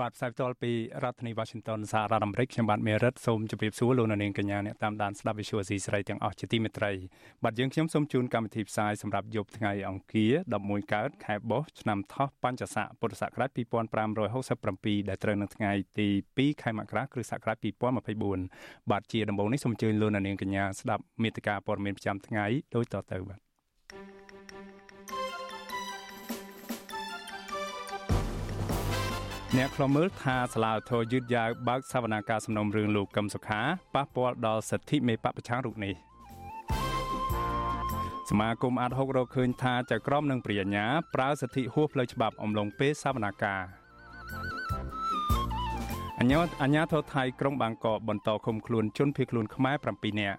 បាទផ្សាយផ្ទាល់ពីរដ្ឋធានី Washington សហរដ្ឋអាមេរិកខ្ញុំបាទមេរិតសូមជម្រាបសួរលោកអ្នកនាងកញ្ញាអ្នកតាមដានស្ដាប់ Visual Asia សេរីទាំងអស់ជាទីមេត្រីបាទយើងខ្ញុំសូមជូនកម្មវិធីផ្សាយសម្រាប់យប់ថ្ងៃអង្គារ11កើតខែបុស្សឆ្នាំថោះបัญចស័កពុរសករាជ2567ដែលត្រូវនៅថ្ងៃទី2ខែមករាគ្រិស្តសករាជ2024បាទជាដំបូងនេះសូមអញ្ជើញលោកអ្នកនាងកញ្ញាស្ដាប់មេតិការព័ត៌មានប្រចាំថ្ងៃដូចតទៅបាទ អ្នកខ្លមើលថាសាលាធរយឺតយ៉ាវបើកសវនាការសំណុំរឿងលោកកឹមសុខាប៉ះពាល់ដល់សិទ្ធិមេបពប្រឆាំងរូបនេះសមាគមអាត់ហុករកឃើញថាចៅក្រមនិងព្រាញ្ញាប្រើសិទ្ធិហួសផ្លូវច្បាប់អំឡុងពេលសវនាការអញ្ញាអញ្ញាធរថៃក្រុងបាងកកបន្តឃុំខ្លួនជនភៀសខ្លួនខ្មែរ7នាក់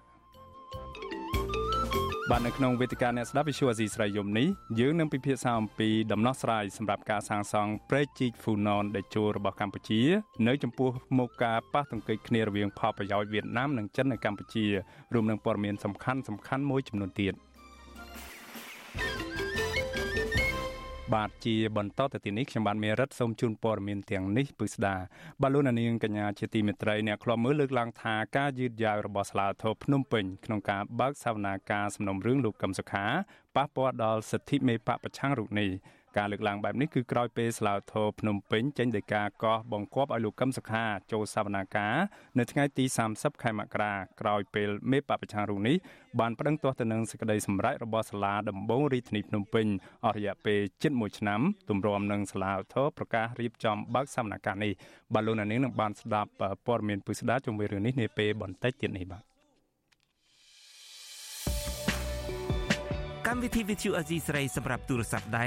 បាទនៅក្នុងវេទិកាអ្នកស្ដាប់ Visual Asia ស្រីយមនេះយើងនឹងពិភាក្សាអំពីដំណោះស្រាយសម្រាប់ការសាងសង់ព្រែកជីកហ្វូណនដែលជួររបស់កម្ពុជា នៅចំពោះមុខការប៉ះទង្គិចគ្នារវាងផលប្រយោជន៍វៀតណាមនិងចិននៅកម្ពុជារួមនឹងព័ត៌មានសំខាន់សំខាន់មួយចំនួនទៀត បាទជាបន្តទៅទីនេះខ្ញុំបានមេរិតសូមជូនព័ត៌មានទាំងនេះពិស្ដាបាទលោកនាងកញ្ញាជាទីមេត្រីអ្នកខ្លាំមើលលើកឡើងថាការយឺតយ៉ាវរបស់សាលាធរភ្នំពេញក្នុងការបើកសវនាការសំណុំរឿងលោកកឹមសុខាប៉ះពាល់ដល់សិទ្ធិមេបកប្រឆាំងរូបនេះ ការលើកឡើងបែបនេះគឺក្រោយពេលស្លាវធរភ្នំពេញចេញដោយការកោះបង្គាប់ឲ្យលោកកឹមសុខាចូលសវនាការនៅថ្ងៃទី30ខែមករាក្រោយពេលមេបពប្រឆាំងរូបនេះបានប្តឹងទាស់ទៅនឹងសេចក្តីសម្រេចរបស់សាលាដំបងរាជធានីភ្នំពេញអស់រយៈពេលជិត1ឆ្នាំទម្រាំនឹងសាលាធរប្រកាសរៀបចំបើកសវនាការនេះបាទលោកនាងនឹងបានស្ដាប់ព័ត៌មានពិស្ដាជុំវិញរឿងនេះនាពេលបន្តិចទៀតនេះបាទកម្មវិធី Vithu Azizi ស្រីសម្រាប់ទូរស័ព្ទដៃ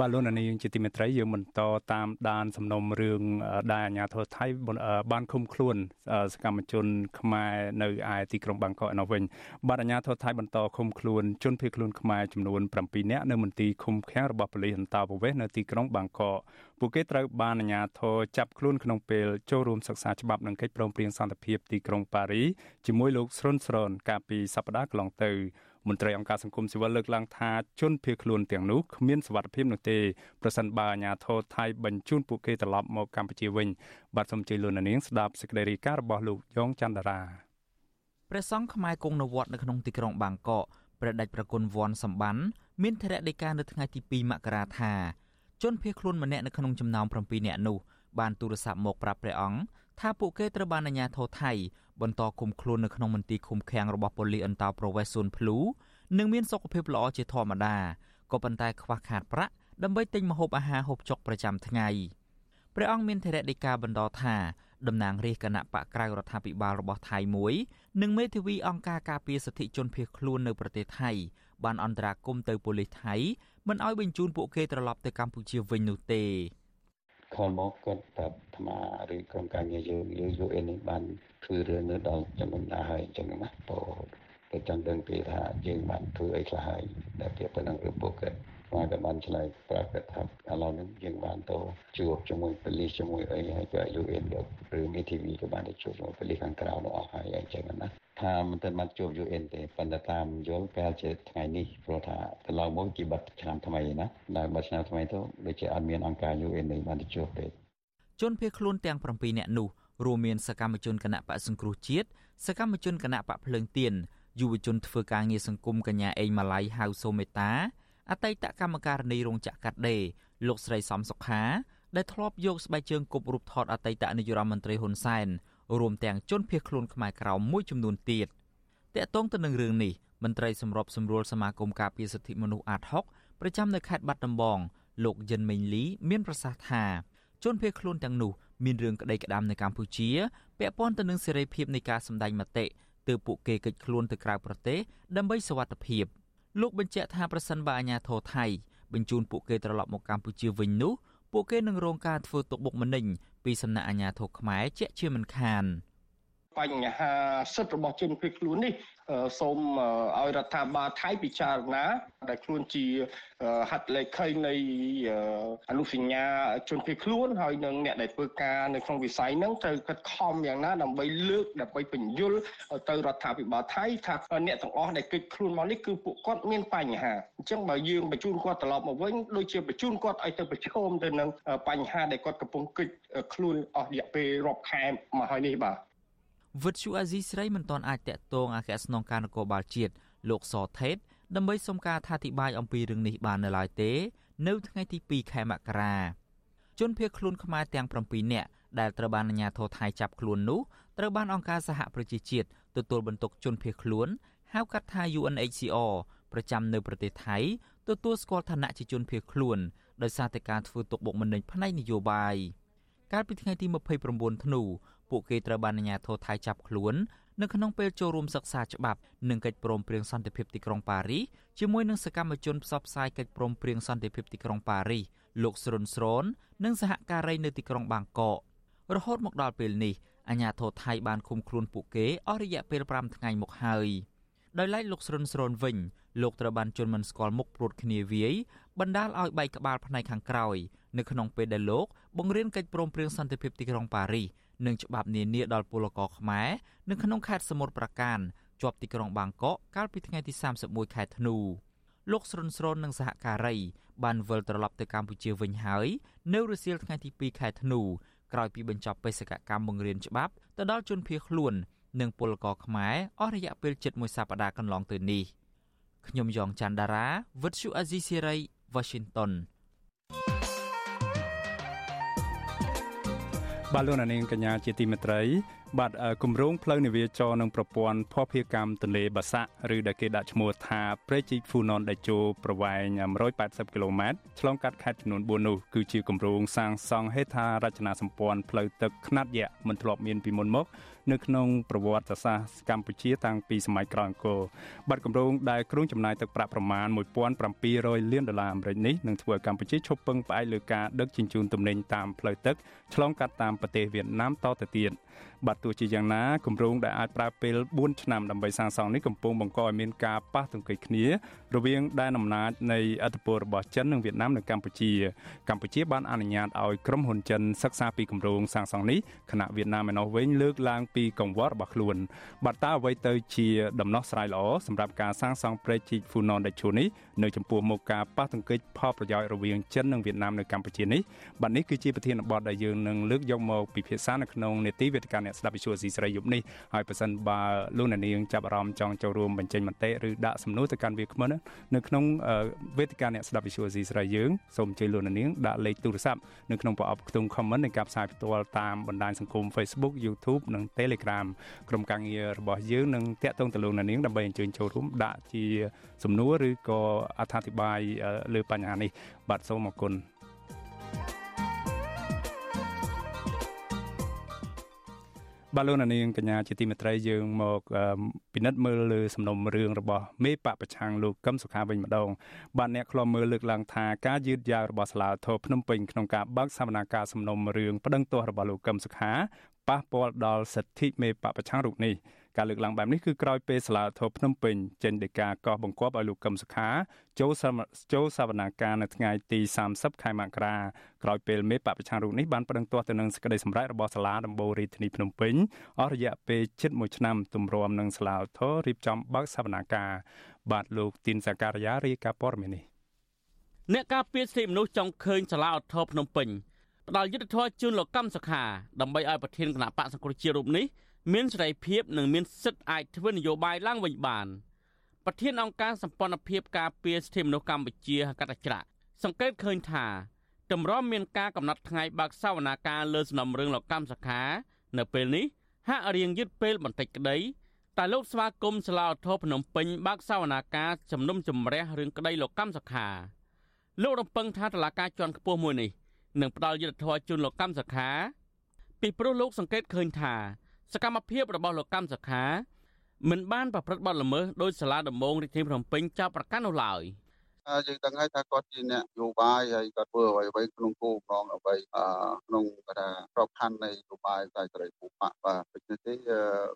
បាទលោកនាងជាទីមេត្រីយើងបន្តតាមដានសំណុំរឿងដែលអាជ្ញាធរថៃបានឃុំខ្លួនសកម្មជនខ្មែរនៅឯទីក្រុងបាងកកនៅវិញបាទអាជ្ញាធរថៃបន្តឃុំខ្លួនជនភៀសខ្លួនខ្មែរចំនួន7នាក់នៅមន្ទីរឃុំឃាំងរបស់ប៉ូលីសអន្តរប្រវេសន៍នៅទីក្រុងបាងកកពួកគេត្រូវបានអាជ្ញាធរចាប់ខ្លួនក្នុងពេលចូលរួមសិក្សាច្បាប់និងកិច្ចព្រមព្រៀងសន្តិភាពទីក្រុងប៉ារីជាមួយលោកស្រុនស្រនកាលពីសប្តាហ៍កន្លងទៅ មន្ត្រីអង្គការសង្គមស៊ីវិលលើកឡើងថាជនភៀសខ្លួនទាំងនោះគ្មានសុវត្ថិភាពនោះទេប្រសិនបើអាជ្ញាធរថៃបញ្ជូនពួកគេត្រឡប់មកកម្ពុជាវិញបាទសូមជ័យលោកនាងស្ដាប់សេចក្តីរាយការណ៍របស់លោកយ៉ងច័ន្ទរាព្រះសង្ឃខ្មែរគង់នៅវត្តនៅក្នុងទីក្រុងបាងកកព្រះដេចប្រគុណវ័នសម្បានមានធរៈដីកានៅថ្ងៃទី2មករាថាជនភៀសខ្លួនម្នាក់នៅក្នុងចំណោម7នាក់នោះបានទូរស័ព្ទមកប្រាប់ព្រះអង្គ ថាពួកគេត្រូវបានអាជ្ញាធរថៃបន្តឃុំខ្លួននៅក្នុងមន្ទីរឃុំឃាំងរបស់ប៉ូលីសអន្តោប្រវេសន៍សួនភ្លូនិងមានសុខភាពល្អជាធម្មតាក៏ប៉ុន្តែខ្វះខាតប្រាក់ដើម្បីទិញម្ហូបអាហារហូបចុកប្រចាំថ្ងៃព្រះអង្គមានធរៈដីកាបន្តថាតំណាងរាជគណៈបកក្រៅរដ្ឋាភិបាលរបស់ថៃមួយនិងមេធាវីអង្គការការពារសិទ្ធិជនភៀសខ្លួននៅប្រទេសថៃបានអន្តរាគមន៍ទៅប៉ូលីសថៃមិនឲ្យបញ្ជូនពួកគេត្រឡប់ទៅកម្ពុជាវិញនោះទេ ខលមកគាត់ប្រាប់អាត្មាឬក្រុមការងារយើងយើង UN នេះបានធ្វើរឿងនៅដល់ចំណុចណាហើយអញ្ចឹងណាពោតែចង់ដឹងពីថាយើងបានធ្វើអីខ្លះហើយដែលពាក់ទៅនឹងរឿងពួកគាត់ ស្មារតីបានឆ្លើយប្រាប់គាត់ថាឥឡូវនេះយើងបានទៅជួបជាមួយប៉ូលីសជាមួយអីហើយក៏ UN ឬ MTV ក៏បានទៅជួបជាមួយប៉ូលីសខាងក្រៅនោះអស់ហើយអញ្ចឹងណាថាមិនទាន់បានជួប UN ទេប៉ុន្តែតាមយល់ប្រហែលជាថ្ងៃនេះព្រោះថាកន្លងមកជាបិទឆ្នាំថ្មីណាដល់បិទឆ្នាំថ្មីទៅដូចជាអត់មានអង្គការ UN នេះបានទៅជួបទេជនភៀសខ្លួនទាំង7នាក់នោះរួមមានសកម្មជនគណៈបកសង្គ្រោះជាតិសកម្មជនគណៈបកភ្លើងទៀនយុវជនធ្វើការងារសង្គមកញ្ញាអេងម៉ាឡៃហៅសូមេតា អតីតកម្មការនីរោងចក្រកាត់ដេរលោកស្រីសំសុខាដែលធ្លាប់យកស្បែកជើងគប់រូបថតអតីតនាយរដ្ឋមន្ត្រីហ៊ុនសែនរួមទាំងជនភៀសខ្លួនខ្មែរក្រៅមួយចំនួនទៀតតកតងទៅនឹងរឿងនេះមន្ត្រីសម្របសម្រួលសមាគមការពារសិទ្ធិមនុស្សអាត6ប្រចាំនៅខេត្តបាត់ដំបងលោកយិនមេងលីមានប្រសាសន៍ថាជនភៀសខ្លួនទាំងនោះមានរឿងក្តីក្តាមនៅកម្ពុជាពាក់ព័ន្ធទៅនឹងសេរីភាពនៃការសម្ដែងមតិទើបពួកគេកិច្ចខ្លួនទៅក្រៅប្រទេសដើម្បីសវត្ថិភាព លោកបញ្ជាក់ថាប្រសិនបើអាជ្ញាធរថៃបញ្ជូនពួកគេត្រឡប់មកកម្ពុជាវិញនោះពួកគេនឹងរងការធ្វើទុកបុកម្នេញពីសំណាក់អាជ្ញាធរខ្មែរជាក់ជាមិនខាន បញ្ហាសិទ្ធិរបស់ជនភៀសខ្លួននេះសូមឲ្យរដ្ឋាភិបាលថៃពិចារណាដែលខ្លួនជាហត្ថលេខីនៃអនុសញ្ញាជនភៀសខ្លួនហើយនឹងអ្នកដែលធ្វើការនៅក្នុងវិស័យហ្នឹងត្រូវខិតខំយ៉ាងណាដើម្បីលើកដើម្បីបញ្យលទៅរដ្ឋាភិបាលថៃថាអ្នកទាំងអស់ដែលគេចខ្លួនមកនេះគឺពួកគាត់មានបញ្ហាអញ្ចឹងបើយើងបញ្ជូនគាត់ត្រឡប់មកវិញដូចជាបញ្ជូនគាត់ឲ្យទៅប្រឈមទៅនឹងបញ្ហាដែលគាត់កំពុងគេចខ្លួនអស់រយៈពេលរាប់ខែមកហើយនេះបាទ វិទ្យុអាស៊ីស្រីមិនទាន់អាចតាក់ទងអគ្គស្នងការនគរបាលជាតិលោកសថេតដើម្បីសុំការអធិប្បាយអំពីរឿងនេះបាននៅឡើយទេ នៅថ្ងៃទី2ខែមករាជនភៀសខ្លួនខ្មែរទាំង7នាក់ដែលត្រូវបានអាជ្ញាធរថៃចាប់ខ្លួននោះត្រូវបានអង្គការសហប្រជាជាតិទទួលបន្ទុកជនភៀសខ្លួនហៅកាត់ថា UNHCR ប្រចាំនៅប្រទេសថៃទទួលស្គាល់ឋានៈជាជនភៀសខ្លួនដោយសារតែការធ្វើទុកបុកម្នេញផ្នែកនយោបាយកាលពីថ្ងៃទី29ធ្នូ ពួកគេត្រូវបានអាជ្ញាធរថៃចាប់ខ្លួននៅក្នុងពេលចូលរួមសិក្សាច្បាប់និងកិច្ចព្រមព្រៀងសន្តិភាពទីក្រុងប៉ារីសជាមួយនឹងសកម្មជនផ្សព្វផ្សាយកិច្ចព្រមព្រៀងសន្តិភាពទីក្រុងប៉ារីសលោកស្រុនស្រននិងសហការីនៅទីក្រុងបាងកករហូតមកដល់ពេលនេះអាជ្ញាធរថៃបានឃុំខ្លួនពួកគេអស់រយៈពេល5ថ្ងៃមកហើយដោយឡែកលោកស្រុនស្រនវិញលោកត្រូវបានជន់មិនស្គាល់មុខព្រួតគ្នាវាយបណ្ដាលឲ្យបែកក្បាលផ្នែកខាងក្រោយនៅក្នុងពេលដែលលោកបង្រៀនកិច្ចព្រមព្រៀងសន្តិភាពទីក្រុងប៉ារីស និងច្បាប់នានាដល់ពលករខ្មែរនៅក្នុងខេត្តសមុទ្រប្រាកានជាប់ទីក្រុងបាងកកកាលពីថ្ងៃទី31ខែធ្នូលោកស្រុនស្រននិងសហការី បានវិលត្រឡប់ទៅកម្ពុជាវិញហើយនៅរសៀលថ្ងៃទី2ខែធ្នូក្រោយពីបញ្ចប់បេសកកម្មបង្រៀនច្បាប់ទៅដល់ជនភៀសខ្លួននិងពលករខ្មែរអស់រយៈពេលជិត1សប្តាហ៍កន្លងទៅនេះខ្ញុំយ៉ងច័ន្ទដារាវិទ្យុអាស៊ីសេរី Washington បាទលោកនាងកញ្ញាជាទីមេត្រី បាទគម្រោងផ្លូវនាវាចរនឹងប្រព័ន្ធភស្តុភារកម្មទន្លេបាសាក់ឬដែលគេដាក់ឈ្មោះថាព្រែកជីកហ្វូណនដែលចូលប្រវែង180គីឡូម៉ែត្រឆ្លងកាត់ខេត្តចំនួន4នោះគឺជាគម្រោងសាងសង់ហេដ្ឋារចនាសម្ព័ន្ធផ្លូវទឹកខ្នាតយក្សមិនធ្លាប់មានពីមុនមក នៅក្នុងប្រវត្តិសាស្ត្រកម្ពុជាតាំងពីសម័យក្រោយអង្គរបាត់គម្រោងដែលគ្រោងចំណាយទឹកប្រាក់ប្រមាណ1700លានដុល្លារអាមេរិកនេះនឹងធ្វើឲ្យកម្ពុជាឈប់ពឹងផ្អែកលើការដឹកជញ្ជូនទំនិញតាមផ្លូវទឹកឆ្លងកាត់តាមប្រទេសវៀតណាមតទៅទៀត។ បាទទោះជាយ៉ាងណាគម្រោងដែលអាចប្រើពេល4ឆ្នាំដើម្បីសាងសង់នេះកំពុងបង្កឲ្យមានការប៉ះទង្គិចគ្នា រវាងដែនអំណាចនៃអធិបតេយ្យរបស់ចិននិងវៀតណាមនៅកម្ពុជា កម្ពុជាបានអនុញ្ញាតឲ្យក្រុមហ៊ុនចិនសិក្សាពីគម្រោងសាងសង់នេះខណៈវៀតណាមឯណោះវិញលើកឡើងពីកង្វល់របស់ខ្លួនបាទតើអ្វីទៅជាដំណោះស្រាយល្អសម្រាប់ការសាងសង់ព្រែកជីកហ្វូណនដេជូនេះនៅចំពោះមុខការប៉ះទង្គិចផលប្រយោជន៍រវាងចិននិងវៀតណាមនៅកម្ពុជានេះបាទនេះគឺជាប្រធានបទដែលយើងនឹងលើកយកមកពិភាក្សានៅក្នុងនេតិវេទិកាអ្នកស្ដាប់វិទ្យុស៊ីស្រីយប់នេះហើយប៉ះសិនបើលោកអ្នកនាងចាប់អារម្មណ៍ចង់ចូលរួមបញ្ចេញមតិឬដាក់សំណួរទៅកាន់វាគ្មិននៅក្នុងវេទិកាអ្នកស្ដាប់វិទ្យុស៊ីស្រីយើងសូមអញ្ជើញលោកអ្នកនាងដាក់លេខទូរស័ព្ទនៅក្នុងប្រអប់ខ្ទង់ comment នៃការផ្សាយផ្ទាល់តាមបណ្ដាញសង្គម Facebook YouTube និង Telegram ក្រុមការងាររបស់យើងនឹងតាក់ទងទៅលោកអ្នកនាងដើម្បីអញ្ជើញចូលរួមដាក់ជាសំណួរឬក៏អត្ថាធិប្បាយលើបញ្ហានេះបាទសូមអរគុណ បាទលោកនាងកញ្ញាជាទីមេត្រីយើងមកពិនិត្យមើលលើសំណុំរឿងរបស់មេបកប្រឆាំងលោកកឹមសុខាវិញម្ដងបាទអ្នកខ្លំមើលលើកឡើងថាការយឺតយ៉ាវរបស់សាលាធរភ្នំពេញក្នុងការបើកសវនាការសំណុំរឿងប្តឹងទាស់របស់លោកកឹមសុខាប៉ះពាល់ដល់សិទ្ធិមេបកប្រឆាំងរូបនេះ ការលើកឡើងបែបនេះគឺក្រោយពេលសាលាធរភ្នំពេញចេញដីកាកោះបង្គាប់ឲ្យលោកកឹមសុខាចូលចូលសវនាការនៅថ្ងៃទី30ខែមករាក្រោយពេលមេបពប្រឆាំងរូបនេះបានប្តឹងទាស់ទៅនឹងសេចក្តីសម្រេចរបស់សាលាដំបូងរាជធានីភ្នំពេញអស់រយៈពេលជិត1ឆ្នាំទម្រាំនឹងសាលាធររៀបចំបើកសវនាការបាទលោកទីនសាការីយ៉ារាយការណ៍ព័ត៌មាននេះអ្នកការពារសិទ្ធិមនុស្សចង់ឃើញសាលាឧទ្ធរភ្នំពេញផ្ដល់យុទ្ធធរជូនលោកកម្មសខាដើម្បីឲ្យប្រធានគណៈបកសង្គ្រោះជាតិរូបនេះ មានសេរីភាពនិងមានសិទ្ធិអាចធ្វើនយោបាយឡើងវិញបានប្រធានអង្គការសម្ព័ន្ធភាពការពារសិទ្ធិមនុស្សកម្ពុជាកតច្រាសង្កេតឃើញថាតម្រាំមានការកំណត់ថ្ងៃបើកសវនាការលើសំណុំរឿងលោកកម្មសខា នៅពេលនេះហាក់រៀងយឺតពេលបន្តិចក្តីតែលោកស្វាគមន៍សាលាឧទ្ធរភ្នំពេញបើកសវនាការជំនុំជម្រះរឿងក្តីលោកកម្មសខាលោករំពឹងថាតឡាការជាន់ខ្ពស់មួយនេះនឹងផ្ដល់យុត្តិធម៌ជូនលោកកម្មសខា ពីព្រោះលោកសង្កេតឃើញថា សកម្មភាពរបស់លោកកម្មសខាមិនបានប្រព្រឹត្តបទល្មើសដោយសាលាដំបងរាជធានីភ្នំពេញចោទប្រកាន់នោះឡើយយើងដឹងហើយថាគាត់ជាអ្នកយោបាយហើយគាត់ធ្វើអ្វីអ្វីក្នុងគោលបំណងអ្វីក្នុងគេថាក្របខ័ណ្ឌនៃយោបាយតែសេរីភូមិបាទដូច្នេះទេ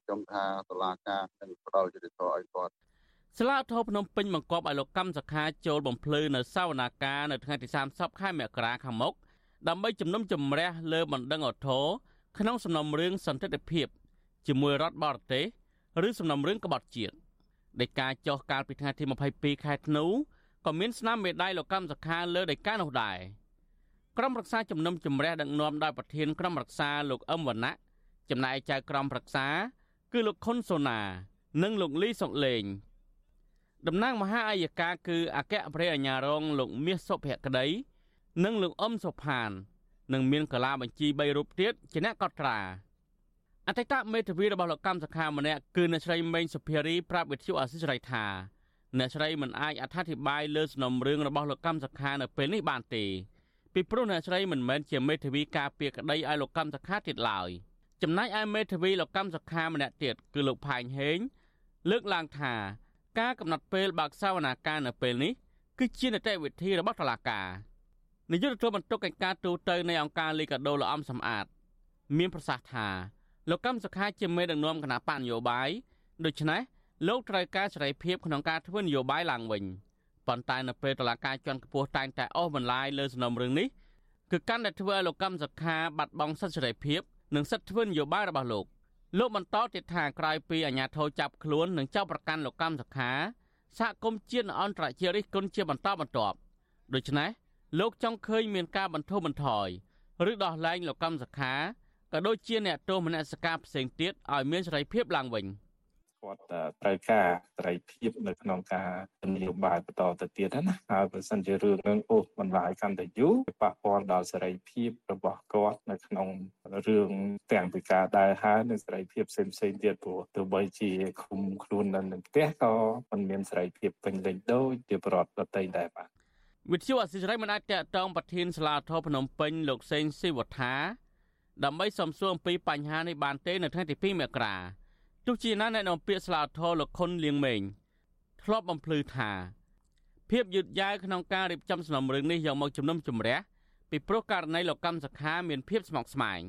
ខ្ញុំថាសាលាការនឹងផ្ដល់យុត្តិធម៌ឲ្យគាត់សាលាធរភ្នំពេញបង្គាប់ឲ្យលោកកម្មសខាចូលបំភ្លឺនៅសវនាការនៅថ្ងៃទី30ខែមករាខាងមុខដើម្បីជំនុំជម្រះលើបណ្ដឹងអធរក្នុងសំណុំរឿងសន្តិភាព ជាមួយរដ្ឋបរទេសឬសំណុំរឿងក្បត់ជាតិដោយការចោះកាលពីថ្ងៃទី22ខែធ្នូក៏មានស្នាមមេដាយលោកកម្មសខាលើដោយការនោះដែរក្រុមរក្សាជំនុំជម្រះដឹកនាំដោយប្រធានក្រុមរក្សាលោកអឹមវណ្ណៈចំណែកចៅក្រុមប្រឹក្សា គឺលោកខុនសូណា និងលោកលីសុកលេងតំណាងមហាអัยការគឺអគ្គព្រះអាជ្ញារង លោកមាសសុភក្តី និងលោកអ៊ំសុផាន និងមានកលាបញ្ជី3រូបទៀតជាអ្នកកត់ត្រា អតីតមេធាវីរបស់លោកកម្មសខាម្នាក់គឺអ្នកស្រីមេងសុភារីប្រាប់វិទ្យុអាស៊ីសេរីថាអ្នកស្រីមិនអាចអត្ថាធិប្បាយលើសំណុំរឿងរបស់លោកកម្មសខានៅពេលនេះបានទេពីព្រោះអ្នកស្រីមិនមែនជាមេធាវីការពារក្តីឲ្យលោកកម្មសខាទៀតឡើយចំណែកឯមេធាវីលោកកម្មសខាម្នាក់ទៀតគឺលោកផែងហេងលើកឡើងថាការកំណត់ពេលបើកសវនាការនៅពេលនេះគឺជានីតិវិធីរបស់តុលាការនាយកទទួលបន្ទុកកិច្ចការទូតនៃអង្គការលីកាដូលោកអំសំអាត មានប្រសាសន៍ថា លោកកម្មសុខាជាមេដឹកនាំគណៈបកនយោបាយដូច្នេះលោកត្រូវការសេរីភាពក្នុងការធ្វើនយោបាយឡើងវិញប៉ុន្តែនៅពេលតឡាការជាន់ខ្ពស់តែងតែអូសបន្លាយលើសំណុំរឿងនេះគឺកាន់តែធ្វើឲ្យលោកកម្មសុខាបាត់បង់សិទ្ធិសេរីភាពនិងសិទ្ធិធ្វើនយោបាយរបស់លោកលោកបន្តទៀតថាក្រោយពីអាជ្ញាធរចាប់ខ្លួននិងចាប់ប្រកាន់លោកកម្មសុខាសហគមន៍ជាតិអន្តរជាតិរិះគន់ជាបន្តបន្ទាប់ដូច្នេះលោកចង់ឃើញមានការបន្ធូរបន្ថយឬដោះលែងលោកកម្មសខា ក៏ដូចជាអ្នកទោសមនសិការផ្សេងទៀតឲ្យមានសេរីភាពឡើងវិញគាត់ត្រូវការសេរីភាពនៅក្នុងការនយោបាយបន្តទៅទៀតណាហើយបើសិនជារឿងនឹងអូសបន្លាយកាន់តែយូរប៉ះពាល់ដល់សេរីភាពរបស់គាត់នៅក្នុងរឿងទាំងពីការដើរហើរនិងសេរីភាពផ្សេងផ្សេងទៀតព្រោះទោះបីជាឃុំខ្លួននៅនឹងផ្ទះក៏មិនមានសេរីភាពពេញលេញដូចជាប្រវត្តិដទៃដែរបាទវិទ្យុអសិរ័យមិនអាចតកតងប្រធានសាលាធរភ្នំពេញលោកសេងស៊ីវត្ថា ដើម្បីសំសួរអំពីបញ្ហានេះបានទេនៅថ្ងៃទី2មករាទោះជាណាអ្នកនាំពាក្យសាលាធរលោកខុនលៀងម៉េងធ្លាប់បំភ្លឺថាភាពយឺតយ៉ាវក្នុងការរៀបចំសំណុំរឿងនេះយកមកជំនុំជម្រះពីព្រោះករណីលោកកម្មសខាមានភាពស្មុគស្មាញ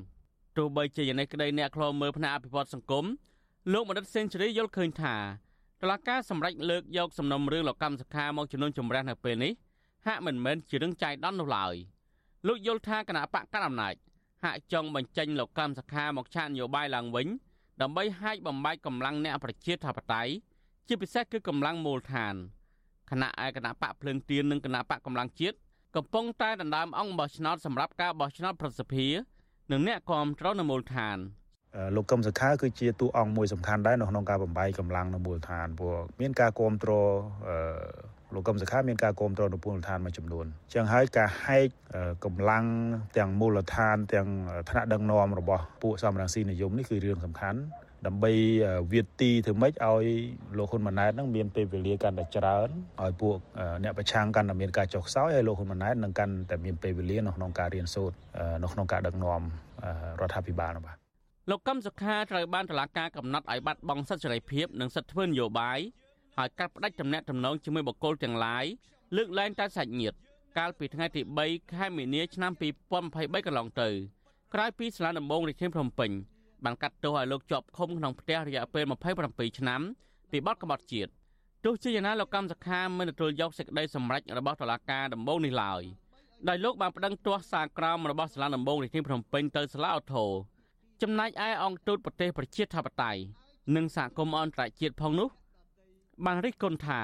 ទោះបីជាយ៉ាងនេះក្តីអ្នកខ្លោមើលផ្នែកអភិវឌ្ឍសង្គមលោកបណ្ឌិតសេនស៊ូរីយល់ឃើញថាតឡាការសម្រេចលើកយកសំណុំរឿងលោកកម្មសខាមកជំនុំជម្រះនៅពេលនេះហាក់មិនមែនជារឿងចៃដន្យនោះឡើយលោកយល់ថាគណៈបកកណ្ដាលអំណាច ហាក់ចង់បញ្ចេញលោកកម្មសខាមកឆាកនយោបាយឡើងវិញ ដើម្បីហាយបំបែកកម្លាំងអ្នកប្រជាធិបតេយ្យជាពិសេសគឺកម្លាំងមូលដ្ឋានគណៈឯគណៈបកភ្លើងទៀននិងគណៈបកកម្លាំងជាតិកំពុងតែដណ្ដើមអង្គបោះឆ្នោតសម្រាប់ការបោះឆ្នោតប្រសិទ្ធភាពនិងអ្នកគ្រប់គ្រងនៅមូលដ្ឋានលោកកឹមសុខាគឺជាតួអង្គមួយសំខាន់ដែរនៅក្នុងការបំបែកកម្លាំងនៅមូលដ្ឋានព្រោះមានការគ្រប់គ្រង លោកកឹមសុខាមានការគ្រប់គ្រងនៅមូលដ្ឋានមួយចំនួនអញ្ចឹងហើយការហែកកម្លាំងទាំងមូលដ្ឋានទាំងថ្នាក់ដឹកនាំរបស់ពួកសមរង្ស៊ីនិយមនេះគឺរឿងសំខាន់ដើម្បីវាទីធ្វើម៉េចឲ្យលោកហ៊ុនម៉ាណែតនឹងមានពេលវេលាកាន់តែច្រើនឲ្យពួកអ្នកប្រឆាំងកាន់តែមានការចុះខ្សោយហើយលោកហ៊ុនម៉ាណែតនឹងកាន់តែមានពេលវេលានៅក្នុងការរៀនសូត្រនៅក្នុងការដឹកនាំរដ្ឋាភិបាលនោះបាទលោកកឹមសុខាត្រូវបានតុលាការកំណត់ឲ្យបាត់បង់សិទ្ធិសេរីភាពនិងសិទ្ធិធ្វើនយោបាយ ហើយកាត់ផ្តាច់ទំនាក់ទំនងជាមួយបុគ្គលទាំងឡាយលើកលែងតែសាច់ញាតិកាលពីថ្ងៃទី3ខែមីនាឆ្នាំ2023កន្លងទៅក្រោយពីសាលាដំបងរាជធានីភ្នំពេញបានកាត់ទោសឲ្យលោកជាប់ឃុំក្នុងផ្ទះរយៈពេល27ឆ្នាំពីបទក្បត់ជាតិទោះជាយ៉ាងណាលោកកម្មសខាមិនទទួលយកសេចក្តីសម្រេចរបស់តុលាការដំបងនេះឡើយដោយលោកបានប្តឹងទាស់សារក្រមរបស់សាលាដំបងរាជធានីភ្នំពេញទៅសាលាឧទ្ធរចំណែកឯអង្គទូតប្រទេសប្រជាធិបតេយ្យនិងសហគមន៍អន្តរជាតិផងនោះ បានរិះគន់ថា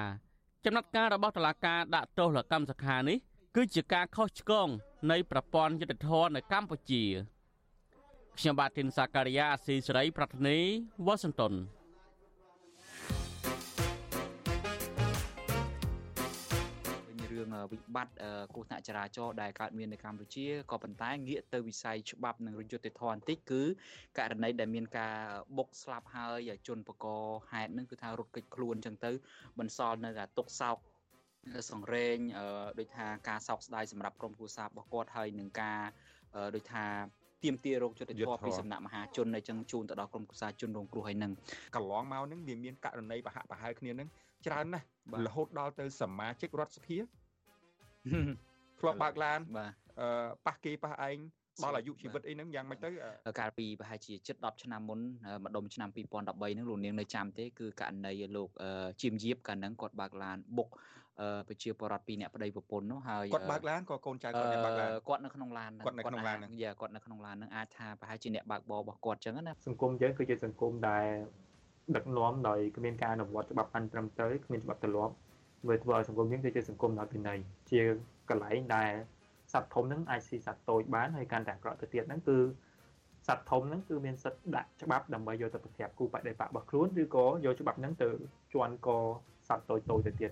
ចំណាត់ការរបស់តុលាការដាក់ទោសលោកកម្មសខានេះ គឺជាការខុសឆ្គងនៃប្រព័ន្ធយុតិធធម៌នៅកម្ពុជាខ្ញុំបាទធីនសាការីយ៉ាអស៊ីសេរី ប្រធានីវ៉ាស៊ីនតោន វិបត្តិគ្រោះថ្នាក់ចរាចរណ៍ដែលកើតមាននៅកម្ពុជាក៏ប៉ុន្តែងាកទៅវិស័យច្បាប់និងរយុត្តិធម៌បន្តិចគឺករណីដែលមានការបុកស្លាប់ហើយជនបកហេតុនឹងគឺថារត់គេចខ្លួនអញ្ចឹងទៅបន្សល់នៅតែទុកសោកសង្រេងដូចថាការសោកស្ដាយសម្រាប់ក្រុមគ្រួសាររបស់គាត់ហើយនឹងការដូចថាទៀមទារោគយុទ្ធធម៌ពីសំណាក់មហាជនអញ្ចឹងជូនទៅដល់ក្រុមគ្រួសារជនរងគ្រោះហើយនឹងកន្លងមកនឹងវាមានករណីបហៈបហែគ្នានឹងច្រើនណាស់រហូតដល់ទៅសមាជិករដ្ឋសភា ធ្លាប់បើកឡានបាទអឺប៉ះគេប៉ះឯងដល់អាយុជីវិតអីហ្នឹងយ៉ាងម៉េចទៅកាលពីប្រហែលជាជិត10ឆ្នាំមុនម្ដុំឆ្នាំ2013ហ្នឹងលោកនាងនៅចាំទេគឺករណីលោកជាមយៀបកាលហ្នឹងគាត់បើកឡានបុកប្រជាពលរដ្ឋពីរអ្នកប្តីប្រពន្ធនោះហើយគាត់បើកឡានក៏កូនចៅគាត់អ្នកបើកឡានគាត់នៅក្នុងឡានគាត់នៅក្នុងឡានហ្នឹងយ៉ាគាត់នៅក្នុងឡានហ្នឹងអាចថាប្រហែលជាអ្នកបើកបររបស់គាត់ចឹងណាសង្គមយើងគឺជាសង្គមដែលដឹកនាំដោយគ្មានការអនុវត្តច្បាប់បានត្រឹមត្រូវគ្មានច្បាប់ទម្លាប់វាធ្វើឲ្យសង្គមយើងគឺជាសង្គមដល់ពីណី ជាកន្លែងដែលសត្វធំហ្នឹងអាចស៊ីសត្វតូចបានហើយកាន់តែអាក្រក់ទៅទៀតហ្នឹងគឺសត្វធំហ្នឹងគឺមានសិទ្ធិដាក់ច្បាប់ដើម្បីយកទៅប្រតិបត្តិគូបដិបត្តិរបស់ខ្លួនឬក៏យកច្បាប់ហ្នឹងទៅជន់កសត្វតូចតូចទៅទៀត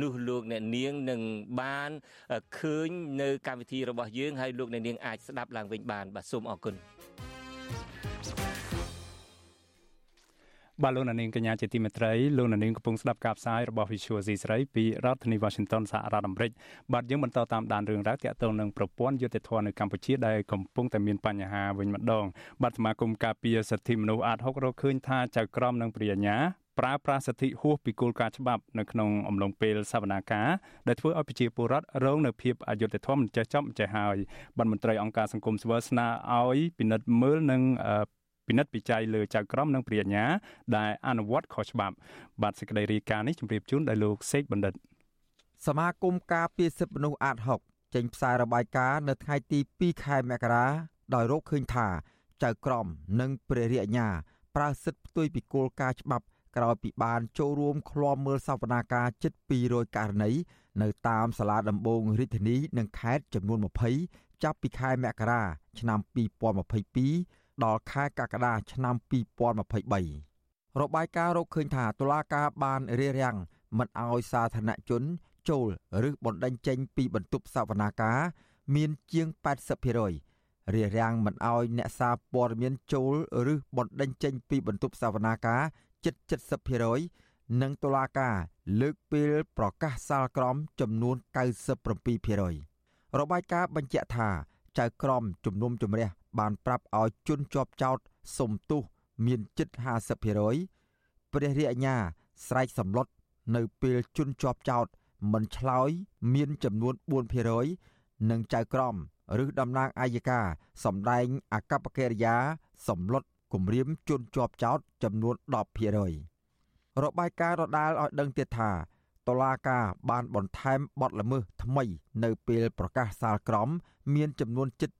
នោះលោកអ្នកនាងនឹងបានឃើញនៅកម្មវិធីរបស់យើងហើយលោកអ្នកនាងអាចស្ដាប់ឡើងវិញបានបាទសូមអរគុណបាទលោកនាងកញ្ញាជាទីមេត្រីលោកនាងកំពុងស្ដាប់ការផ្សាយរបស់ Visual C ស្រីពីរដ្ឋធានី Washington សហរដ្ឋអាមេរិកបាទយើងបន្តតាមដានរឿងរ៉ាវទាក់ទងនឹងប្រព័ន្ធយុតិធធម៌នៅកម្ពុជាដែលកំពុងតែមានបញ្ហាវិញម្ដងបាទសមាគមការពារសិទ្ធិមនុស្សអាត6រកឃើញថាចៅក្រមនិងព្រាជ្ញា ប្រើប្រាស់សិទ្ធិហួសពីគោលការណ៍ច្បាប់នៅក្នុងអំឡុងពេលសវនាការដែលធ្វើឲ្យប្រជាពលរដ្ឋរងនៅភាពអយុត្តិធម៌មិនចេះចប់មិនចេះហើយបានមន្ត្រីអង្គការសង្គមស៊ីវិលស្នើឲ្យពិនិត្យមើលនិងពិនិត្យពិច័យលើចៅក្រមនិងព្រាជ្ញាដែលអនុវត្តខុសច្បាប់បាទសេចក្តីរាយការណ៍នេះជម្រាបជូនដោយលោកសេកបណ្ឌិតសមាគមការពារសិទ្ធិមនុស្សអាត6ចេញផ្សាយរបាយការណ៍នៅថ្ងៃទី2ខែមករាដោយរកឃើញថាចៅក្រមនិងព្រះរាជអាជ្ញាប្រើសិទ្ធិផ្ទុយពីគោលការណ៍ច្បាប់ ក្រោយពីបានចូលរួមឃ្លាំមើលសវនាការជិត200ករណីនៅតាមសាលាដំបងរាជធានីនិងខេត្តចំនួន20ចាប់ពីខែមករាឆ្នាំ2022ដល់ខែកក្កដាឆ្នាំ2023របាយការណ៍រកឃើញថាតុលាការបានរារាំងមិនអោយសាធារណជនចូលឬបណ្តេញចេញពីបន្ទប់សវនាការមានជាង80%រារាំងមិនអោយអ្នកសារព័ត៌មានចូលឬបណ្តេញចេញពីបន្ទប់សវនាការ ជិត70%និងតុលាការលើកពេលប្រកាសសាលក្រមចំនួន97%របាយការណ៍បញ្ជាក់ថាចៅក្រមជំនុំជម្រះបានប្រាប់ឲ្យជនជាប់ចោតសុំទោសមានជិត50%ព្រះរាជអាជ្ញាស្រែកសម្លុតនៅពេលជនជាប់ចោតមិនឆ្លើយមានចំនួន4%និងចៅក្រមឬតំណាងអាយកាសម្ដែងអកប្បកិរិយាសម្លុត គម្រាមជនជាប់ចោតចំនួន10%របាយការណ៍ដដាលឲ្យដឹងទៀតថាតុលាការបានបន្ថែមបទល្មើសថ្មី នៅពេលប្រកាសសាលក្រមមានចំនួនជិត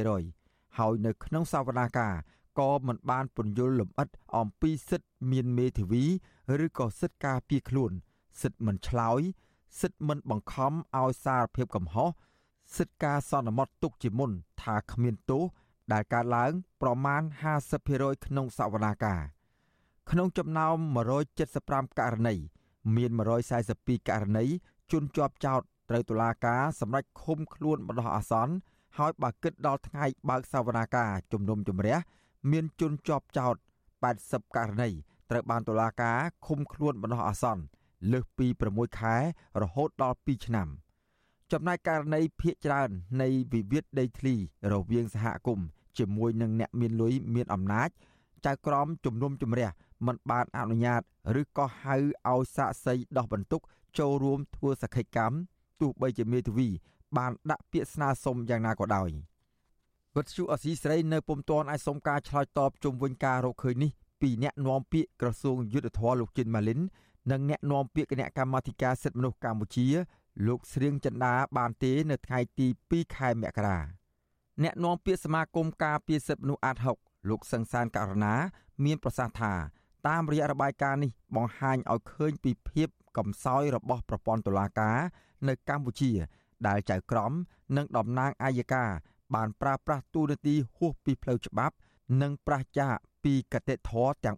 80%ហើយនៅក្នុងសវនាការក៏មិនបានពន្យល់លម្អិតអំពីសិទ្ធិមានមេធាវីឬក៏សិទ្ធិការពារខ្លួន សិទ្ធិមិនឆ្លើយសិទ្ធិមិនបង្ខំឲ្យសារភាពកំហុសសិទ្ធិការសន្មត់ទុកជាមុនថាគ្មានទោស ដែលកើតឡើងប្រមាណ50%ក្នុងសវនាការក្នុងចំណោម175ករណីមាន142ករណីជនជាប់ចោតត្រូវតុលាការសម្រេចឃុំខ្លួនបណ្ដោះអាសន្នហើយបើគិតដល់ថ្ងៃបើកសវនាការជំនុំជម្រះមានជនជាប់ចោត80ករណីត្រូវបានតុលាការឃុំខ្លួនបណ្ដោះអាសន្នលើសពី6ខែរហូតដល់2ឆ្នាំ ចំណែកករណីភ ieck ច្រើននៃវិវាទដីធ្លីរវាងសហគមន៍ ជាមួយនឹងអ្នកមានលុយមានអំណាចចៅក្រមជំនុំជម្រះមិនបានអនុញ្ញាតឬក៏ហៅឲ្យសាកសីដោះបន្ទុកចូលរួមធ្វើសក្ខីកម្មទោះបីជាមេធាវី បានដាក់ពាក្យស្នើសុំយ៉ាងណាក៏ដោយវត្តជូអសីស្រីនៅពុំទាន់អាចសុំការឆ្លើយតបជុំវិញការរកឃើញនេះពីអ្នកនាំពាក្យក្រសួងយុទ្ធភ័ពលោកជិនម៉ាលីននិងអ្នកនាំពាក្យគណៈកម្មាធិការសិទ្ធិមនុស្សកម្ពុជា លោកស្រៀងចិន្តាបានទេ នៅថ្ងៃទី2ខែមករា អ្នកនាំពាក្យសមាគមការពារសិទ្ធិមនុស្សអាត6លោកសង្សានករណា មានប្រសាសន៍ថាតាមរយៈរបាយការណ៍នេះបង្ហាញឲ្យឃើញពីភាពកំសោយរបស់ប្រព័ន្ធតុលាការ នៅកម្ពុជា ដែលចៅក្រម និងតំណាងអាយកាបានប្រើប្រាស់ទូនាទីហួសពីផ្លូវច្បាប់ និងប្រឆាចាកពីកតិធធទាំង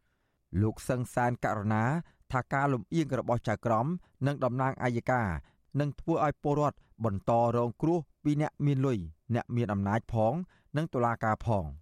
4លោកសឹងសានករណាថាការលំអៀងរបស់ចៅក្រម និងតំណាងអាយកានឹងធ្វើឲ្យពលរដ្ឋបន្តរងគ្រោះពីអ្នកមានលុយ អ្នកមានអំណាចផង និងតុលាការផង។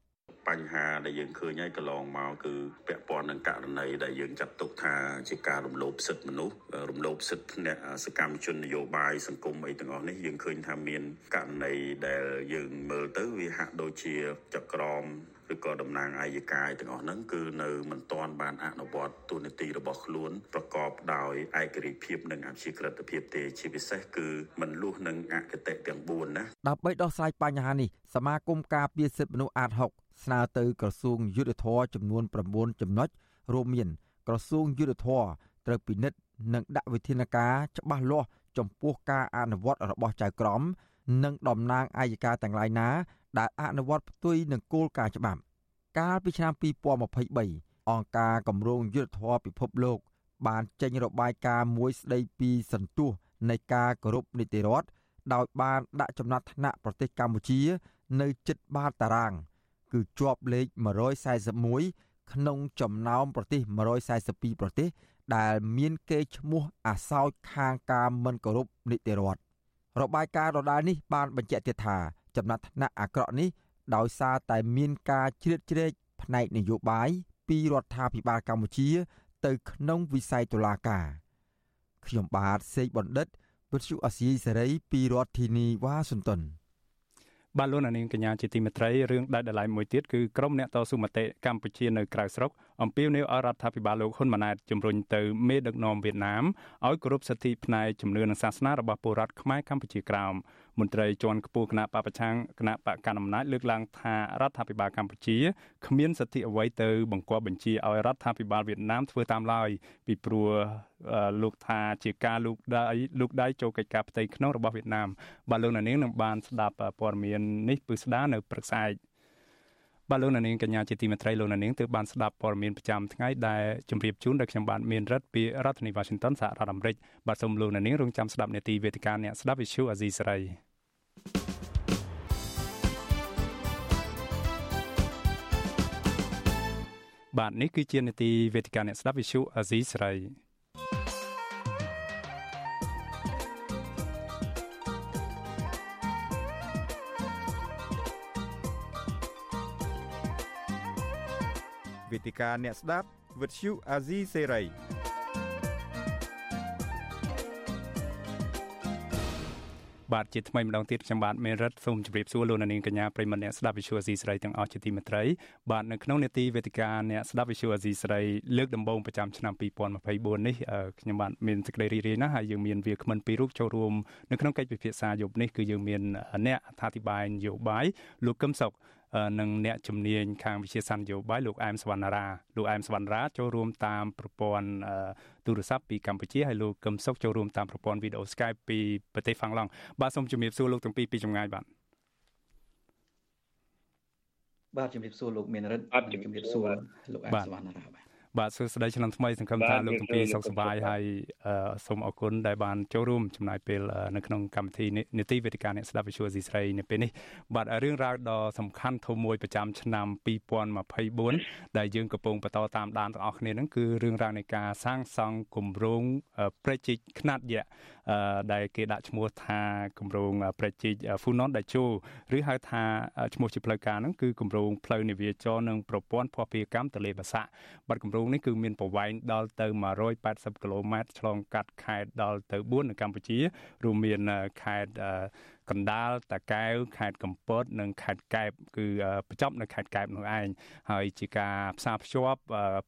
បញ្ហាដែលយើងឃើញហើយកន្លងមកគឺពាក់ព័ន្ធនឹងករណីដែលយើងចាត់ទុកថាជាការរំលោភសិទ្ធិមនុស្សរំលោភសិទ្ធិអ្នកសកម្មជននយោបាយសង្គមអីទាំងអស់នេះយើងឃើញថាមានករណីដែលយើងមើលទៅវាហាក់ដូចជាចក្រម ឬក៏តំណាងអាយកាយទាំងអស់ហ្នឹងគឺនៅមិនទាន់បានអនុវត្តទូនាទីរបស់ខ្លួនប្រកបដោយឯករាជ្យភាពនិងអព្យាក្រឹតភាពទេជាពិសេសគឺមិនលុះនឹងអគតិទាំង4ណាដើម្បីដោះស្រាយបញ្ហានេះសមាគមការពារសិទ្ធិមនុស្សអាត6ស្នើទៅក្រសួងយុទ្ធភ័ពចំនួន9ចំណុចរួមមាន ក្រសួងយុទ្ធភ័ពត្រូវពិនិត្យនិងដាក់វិធានការច្បាស់លាស់ចំពោះការអនុវត្តរបស់ចៅក្រមនិងតំណាងអាយកាទាំងឡាយណា ដែលអនុវត្តផ្ទុយនឹងគោលការណ៍ច្បាប់ កាលពីឆ្នាំ2023អង្គការគម្រោងយុទ្ធធរពិភពលោក បានចេញរបាយការណ៍មួយស្ដីពីសន្ទុះនៃការគោរពនីតិរដ្ឋដោយបានដាក់ចំណាត់ថ្នាក់ប្រទេសកម្ពុជា នៅជិតបាតតារាង គឺជាប់លេខ141ក្នុងចំណោមប្រទេស142ប្រទេសដែលមានកេរ្តិ៍ឈ្មោះអាសោចខាងការមិនគោរពនីតិរដ្ឋរបាយការណ៍ដដែលនេះបានបញ្ជាក់ទៀតថា ចំណាត់ថ្នាក់អាក្រក់នេះដោយសារតែមានការជ្រៀតជ្រែកផ្នែកនយោបាយពីរដ្ឋាភិបាលកម្ពុជា ទៅក្នុងវិស័យតុលាការខ្ញុំបាទសេកបណ្ឌិតវិទ្យុអាស៊ីសេរីពីរដ្ឋធានីវ៉ាស៊ីនតោនបាទលោកនាងកញ្ញាជាទីមេត្រីរឿងដាច់ដライមួយទៀតគឺក្រមអ្នកតស៊ូមតិកម្ពុជានៅក្រៅស្រុកអំពាវនាវឲ្យរដ្ឋាភិបាលលោកហ៊ុនម៉ាណែតជំរុញទៅមេដឹកនាំវៀតណាមឲ្យគោរពសិទ្ធិផ្នែកជំនឿនិងសាសនារបស់ពលរដ្ឋខ្មែរកម្ពុជាក្រោម មន្ត្រីជាន់ខ្ពស់គណៈបពប្រឆាំងគណៈបកកណ្ដាលអំណាចលើកឡើងថារដ្ឋាភិបាលកម្ពុជាគ្មានសិទ្ធិអ្វីទៅបង្គាប់បញ្ជាឲ្យរដ្ឋាភិបាលវៀតណាមធ្វើតាមឡើយពីព្រោះលោកថាជាការលោកដៃលោកដៃចូលកិច្ចការផ្ទៃក្នុងរបស់វៀតណាមបាទលោកនាងនឹងបានស្ដាប់ព័ត៌មាននេះពឹស្ដានៅព្រឹកស្អែកបាទលោកនាងកញ្ញាជាទីមេត្រីលោកនាងទើបបានស្ដាប់ព័ត៌មានប្រចាំថ្ងៃដែលជម្រាបជូនដោយខ្ញុំបាទមានរិទ្ធពីរដ្ឋធានី Washington សហរដ្ឋអាមេរិកបាទសូមលោកនាងរងចាំស្ដាប់នេតិវេទិកាអ្នកស្ដាប់ Visual Azizi សេរី បាទនេះគឺជានេតិវេទិកាអ្នកស្ដាប់វិទ្យុអាស៊ីសេរីវេទិកាអ្នកស្ដាប់វិទ្យុអាស៊ីសេរី បាទជាថ្មីម្ដងទៀតខ្ញុំបាទមេរិតសូមជម្រាបសួរលោកនាងកញ្ញាប្រិមត្តអ្នកស្ដាប់វិទ្យុអាស៊ីសេរីទាំងអស់ជាទីមេត្រីបាទនៅក្នុងនេតិវេទិកាអ្នកស្ដាប់វិទ្យុអាស៊ីសេរីលើកដំបូងប្រចាំឆ្នាំ2024នេះខ្ញុំបាទមានសេចក្តីរីករាយណាស់ហើយយើងមានវាគ្មិនពីររូបចូលរួមនៅក្នុងកិច្ចពិភាក្សាយប់នេះគឺយើងមានអ្នកអត្ថាធិប្បាយនយោបាយលោកកឹមសុខ និងអ្នកជំនាញខាងវិជាសាស្ត្រនយោបាយលោកអែមសវណ្ណារាលោកអែមសវណ្ណារាចូលរួមតាមប្រព័ន្ធទូរស័ព្ទពីកម្ពុជាហើយលោកកឹមសុខចូលរួមតាមប្រព័ន្ធវីដេអូ Skype ពីប្រទេសហ្វាំងឡង់បាទសូមជំរាបសួរលោកទាំងពីរពីចម្ងាយបាទបាទជំរាបសួរលោកមានរិទ្ធជំរាបសួរលោកអែមសវណ្ណារាបាទ បាទសួស្តីឆ្នាំថ្មីសង្ឃឹមថាលោកទាំងពីរសុខសប្បាយហើយសូមអរគុណដែលបានចូលរួមចំណាយពេលនៅក្នុងកម្មវិធីនីតិវេទិកាអ្នកស្ដាប់វិទ្យុអេស៊ីស្រីនៅពេលនេះបាទរឿងរ៉ាវដ៏សំខាន់ធំមួយប្រចាំឆ្នាំ2024ដែលយើងកំពុងបន្តតាមដានទាំងអស់គ្នាហ្នឹងគឺរឿងរ៉ាវនៃការសាងសង់គម្រោងប្រជិកខ្នាតយក្សដែលគេដាក់ឈ្មោះថាគម្រោងប្រជិក Funon Dacho ឬហៅថាឈ្មោះជាផ្លូវការហ្នឹងគឺគម្រោងផ្លូវនាវាចរនិងប្រព័ន្ធភស្តុភារកម្មទន្លេបាសាក់បាត់គម្រោងនេះគឺមានប្រវែងដល់ទៅ180គីឡូម៉ែត្រឆ្លងកាត់ខេត្តដល់ទៅ4នៅកម្ពុជារួមមានខេត្ត កណ្ដាលតាកែវខេត្តកំពត និងខេត្តកែបគឺបញ្ចប់នៅខេត្តកែបនោះឯងហើយជាការផ្សារភ្ជាប់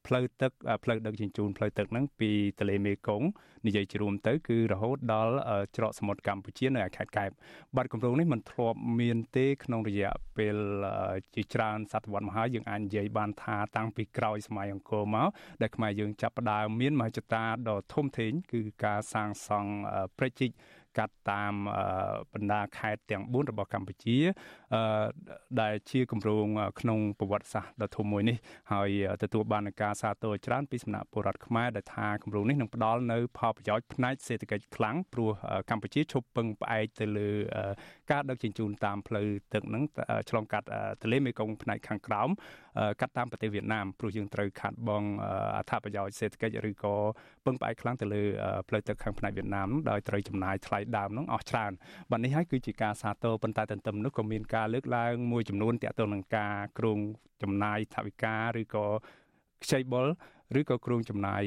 ផ្លូវទឹកផ្លូវដឹកជញ្ជូនផ្លូវទឹកហ្នឹងពីទន្លេមេគង្គនិយាយជារួមទៅគឺរហូតដល់ច្រកសមុទ្រកម្ពុជានៅខេត្តកែបបាត់គម្រោងនេះមិនធ្លាប់មានទេក្នុងរយៈពេលជាច្រើនសតវត្សមកហើយយើងអាចនិយាយបានថាតាំងពីក្រោយសម័យអង្គរមកដែលខ្មែរយើងចាប់ផ្ដើមមានមហិច្ឆតាដ៏ធំធេងគឺការសាងសង់ព្រែកជីក កាត់តាមបណ្ដាខេត្តទាំង4របស់កម្ពុជាដែលជាគម្រោងក្នុងប្រវត្តិសាស្ត្រដ៏ធំមួយនេះហើយទទួលបានការសាទរច្រើនពីសំណាក់ពលរដ្ឋខ្មែរដែលថាគម្រោងនេះនឹងផ្ដល់នៅផលប្រយោជន៍ផ្នែកសេដ្ឋកិច្ចខ្លាំងព្រោះកម្ពុជាឈប់ពឹងផ្អែកទៅលើ ការដឹកជញ្ជូនតាមផ្លូវទឹកហ្នឹងឆ្លងកាត់ទន្លេមេគង្គផ្នែកខាងក្រោមកាត់តាមប្រទេសវៀតណាមព្រោះយើងត្រូវខាត់បងអត្ថប្រយោជន៍សេដ្ឋកិច្ចឬក៏ពឹងផ្អែកខ្លាំងទៅលើផ្លូវទឹកខាងផ្នែកវៀតណាមដោយត្រូវចំណាយថ្លៃដើមហ្នឹងអស់ច្រើនបាទនេះហើយគឺជាការសាទរប៉ុន្តែទន្ទឹមនោះក៏មានការលើកឡើងមួយចំនួនទាក់ទងនឹងការគ្រោងចំណាយថវិកាឬក៏ ខ្ចីបុលឬក៏គ្រោងចំណាយ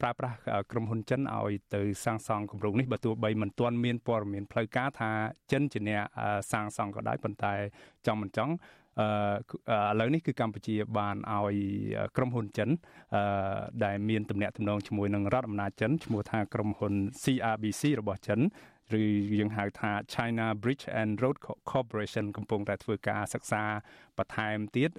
ប្រើប្រាស់ក្រុមហ៊ុនចិនឲ្យទៅសាងសង់គម្រោងនេះបើទោះបីមិនទាន់មានព័ត៌មានផ្លូវការថាចិនជាអ្នកសាងសង់ក៏ដោយប៉ុន្តែចង់មិនចង់អឺឥឡូវនេះគឺកម្ពុជាបានឲ្យក្រុមហ៊ុនចិនអឺដែលមានទំនាក់ទំនងជាមួយនឹងរដ្ឋអំណាចចិនឈ្មោះថាក្រុមហ៊ុន CRBC របស់ចិន ឬយើងហៅថា China Bridge and Road Corporation កំពុងតែធ្វើការសិក្សាបន្ថែមទៀត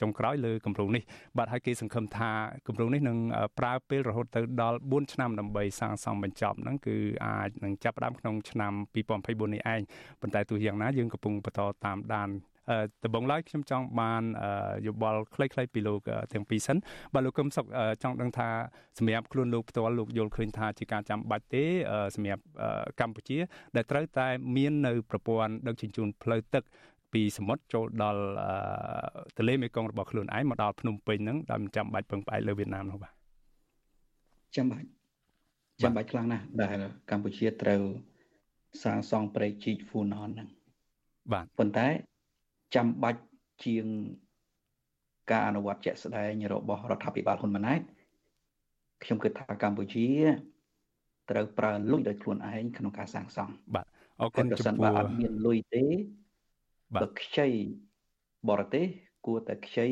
ចុងក្រោយលើគម្រោងនេះបាទហើយគេសង្ឃឹមថាគម្រោងនេះនឹងប្រើពេលរហូតទៅដល់4ឆ្នាំដើម្បីសាងសង់បញ្ចប់ហ្នឹងគឺអាចនឹងចាប់ផ្ដើមក្នុងឆ្នាំ2024នេះឯងប៉ុន្តែទោះយ៉ាងណាយើងកំពុងបន្តតាមដាន ដំបងឡើយខ្ញុំចង់បានយោបល់ខ្លីៗពីលោកទាំងពីរសិនបាទលោកកឹមសុខចង់ដឹងថាសម្រាប់ខ្លួនលោកផ្ទាល់លោកយល់ឃើញថាជាការចាំបាច់ទេសម្រាប់កម្ពុជា ដែលត្រូវតែមាននៅប្រព័ន្ធដឹកជញ្ជូនផ្លូវទឹកពីសមុទ្រចូលដល់ទន្លេមេគង្គរបស់ខ្លួនឯងមកដល់ភ្នំពេញហ្នឹងដោយមិនចាំបាច់ពឹងផ្អែកលើវៀតណាមនោះបាទចាំបាច់ចាំបាច់ខ្លាំងណាស់ដែលកម្ពុជាត្រូវសាងសង់ព្រែកជីកហ្វូណនហ្នឹងបាទប៉ុន្តែ ចាំបាច់ជាងការអនុវត្តជាក់ស្ដែងរបស់រដ្ឋាភិបាលហ៊ុនម៉ាណែតខ្ញុំគិតថាកម្ពុជាត្រូវប្រើលុយដោយខ្លួនឯងក្នុងការសាងសង់បាទអរគុណចំពោះបើអត់មានលុយទេបើខ្ចីបរទេសគួរតែខ្ចី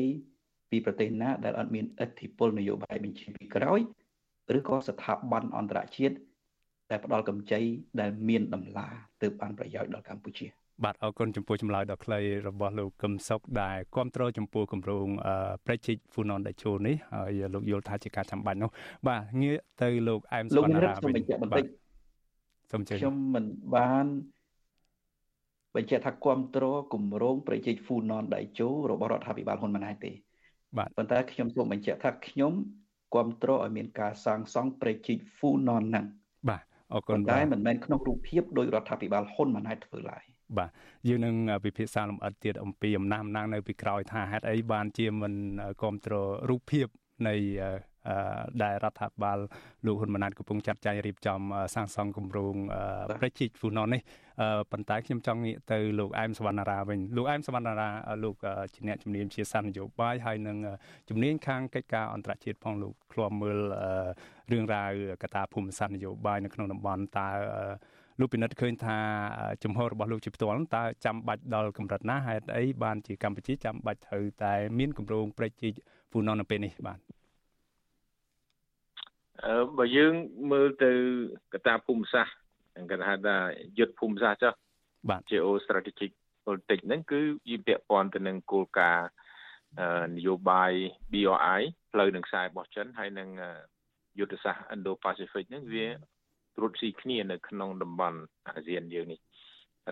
ពីប្រទេសណា ដែលអត់មានឥទ្ធិពលនយោបាយបញ្ជាពីក្រោយឬក៏ស្ថាប័នអន្តរជាតិដែលផ្ដល់កម្ចីដែលមានតម្លាទើបបានប្រយោជន៍ដល់កម្ពុជា បាទអរគុណចំពោះចម្លើយដ៏ខ្លីរបស់លោកកឹមសុខដែលគ្រប់គ្រងចំពោះគម្រោងប្រជិកហ្វូណនដេជោនេះហើយលោកយល់ថាជាការចាំបាច់នោះបាទងាកទៅលោកអែមសវណ្ណារាវិញបាទសូមជឿខ្ញុំមិនបានបញ្ជាក់ថាគ្រប់គ្រងគម្រោងប្រជិកហ្វូណនដេជោរបស់រដ្ឋាភិបាលហ៊ុនម៉ាណែតទេបាទប៉ុន្តែខ្ញុំសូមបញ្ជាក់ថាខ្ញុំគ្រប់គ្រងឲ្យមានការសាងសង់ប្រជិកហ្វូណនហ្នឹងបាទអរគុណតែមិនមែនក្នុងរូបភាពដោយរដ្ឋាភិបាលហ៊ុនម៉ាណែតធ្វើឡើយ បាទយើងនឹងពិភាក្សាលម្អិតទៀតអំពីអំណះអំណាងនៅពីក្រោយថាហេតុអីបានជាមិនគ្រប់គ្រងរូបភាពនៃដែលរដ្ឋាភិបាលលោកហ៊ុនម៉ាណែតកំពុងចាត់ចែងរៀបចំសាងសង់គម្រោងប្រជាហ្វូណននេះប៉ុន្តែខ្ញុំចង់ងាកទៅលោកអែមសវណ្ណារាវិញលោកអែមសវណ្ណារាលោកជាអ្នកជំនាញជាសាស្ត្រនយោបាយហើយនឹងជំនាញខាងកិច្ចការអន្តរជាតិផងលោកឃ្លាំមើលរឿងរ៉ាវកត្តាភូមិសាស្ត្រនយោបាយនៅក្នុងតំបន់តើ លោកពិនិត្យឃើញថាជំហររបស់លោកជាផ្ទាល់តើចាំបាច់ដល់កម្រិតណាហេតុអីបានជាកម្ពុជាចាំបាច់ត្រូវតែមានគម្រោងប្រជិកហ្វូណននៅពេលនេះបាទអឺបើយើងមើលទៅកត្តាភូមិសាស្ត្រគេហៅថាយុទ្ធភូមិសាស្ត្រចុះបាទ geostrategic politics ហ្នឹងគឺវាពាក់ព័ន្ធទៅនឹងគោលការណ៍នយោបាយ BRI ផ្លូវនឹងខ្សែរបស់ចិនហើយនឹងយុទ្ធសាស្ត្រ Indo-Pacific ហ្នឹងវា ត្រួតស៊ីគ្នានៅក្នុងតំបន់អាស៊ានយើងនេះ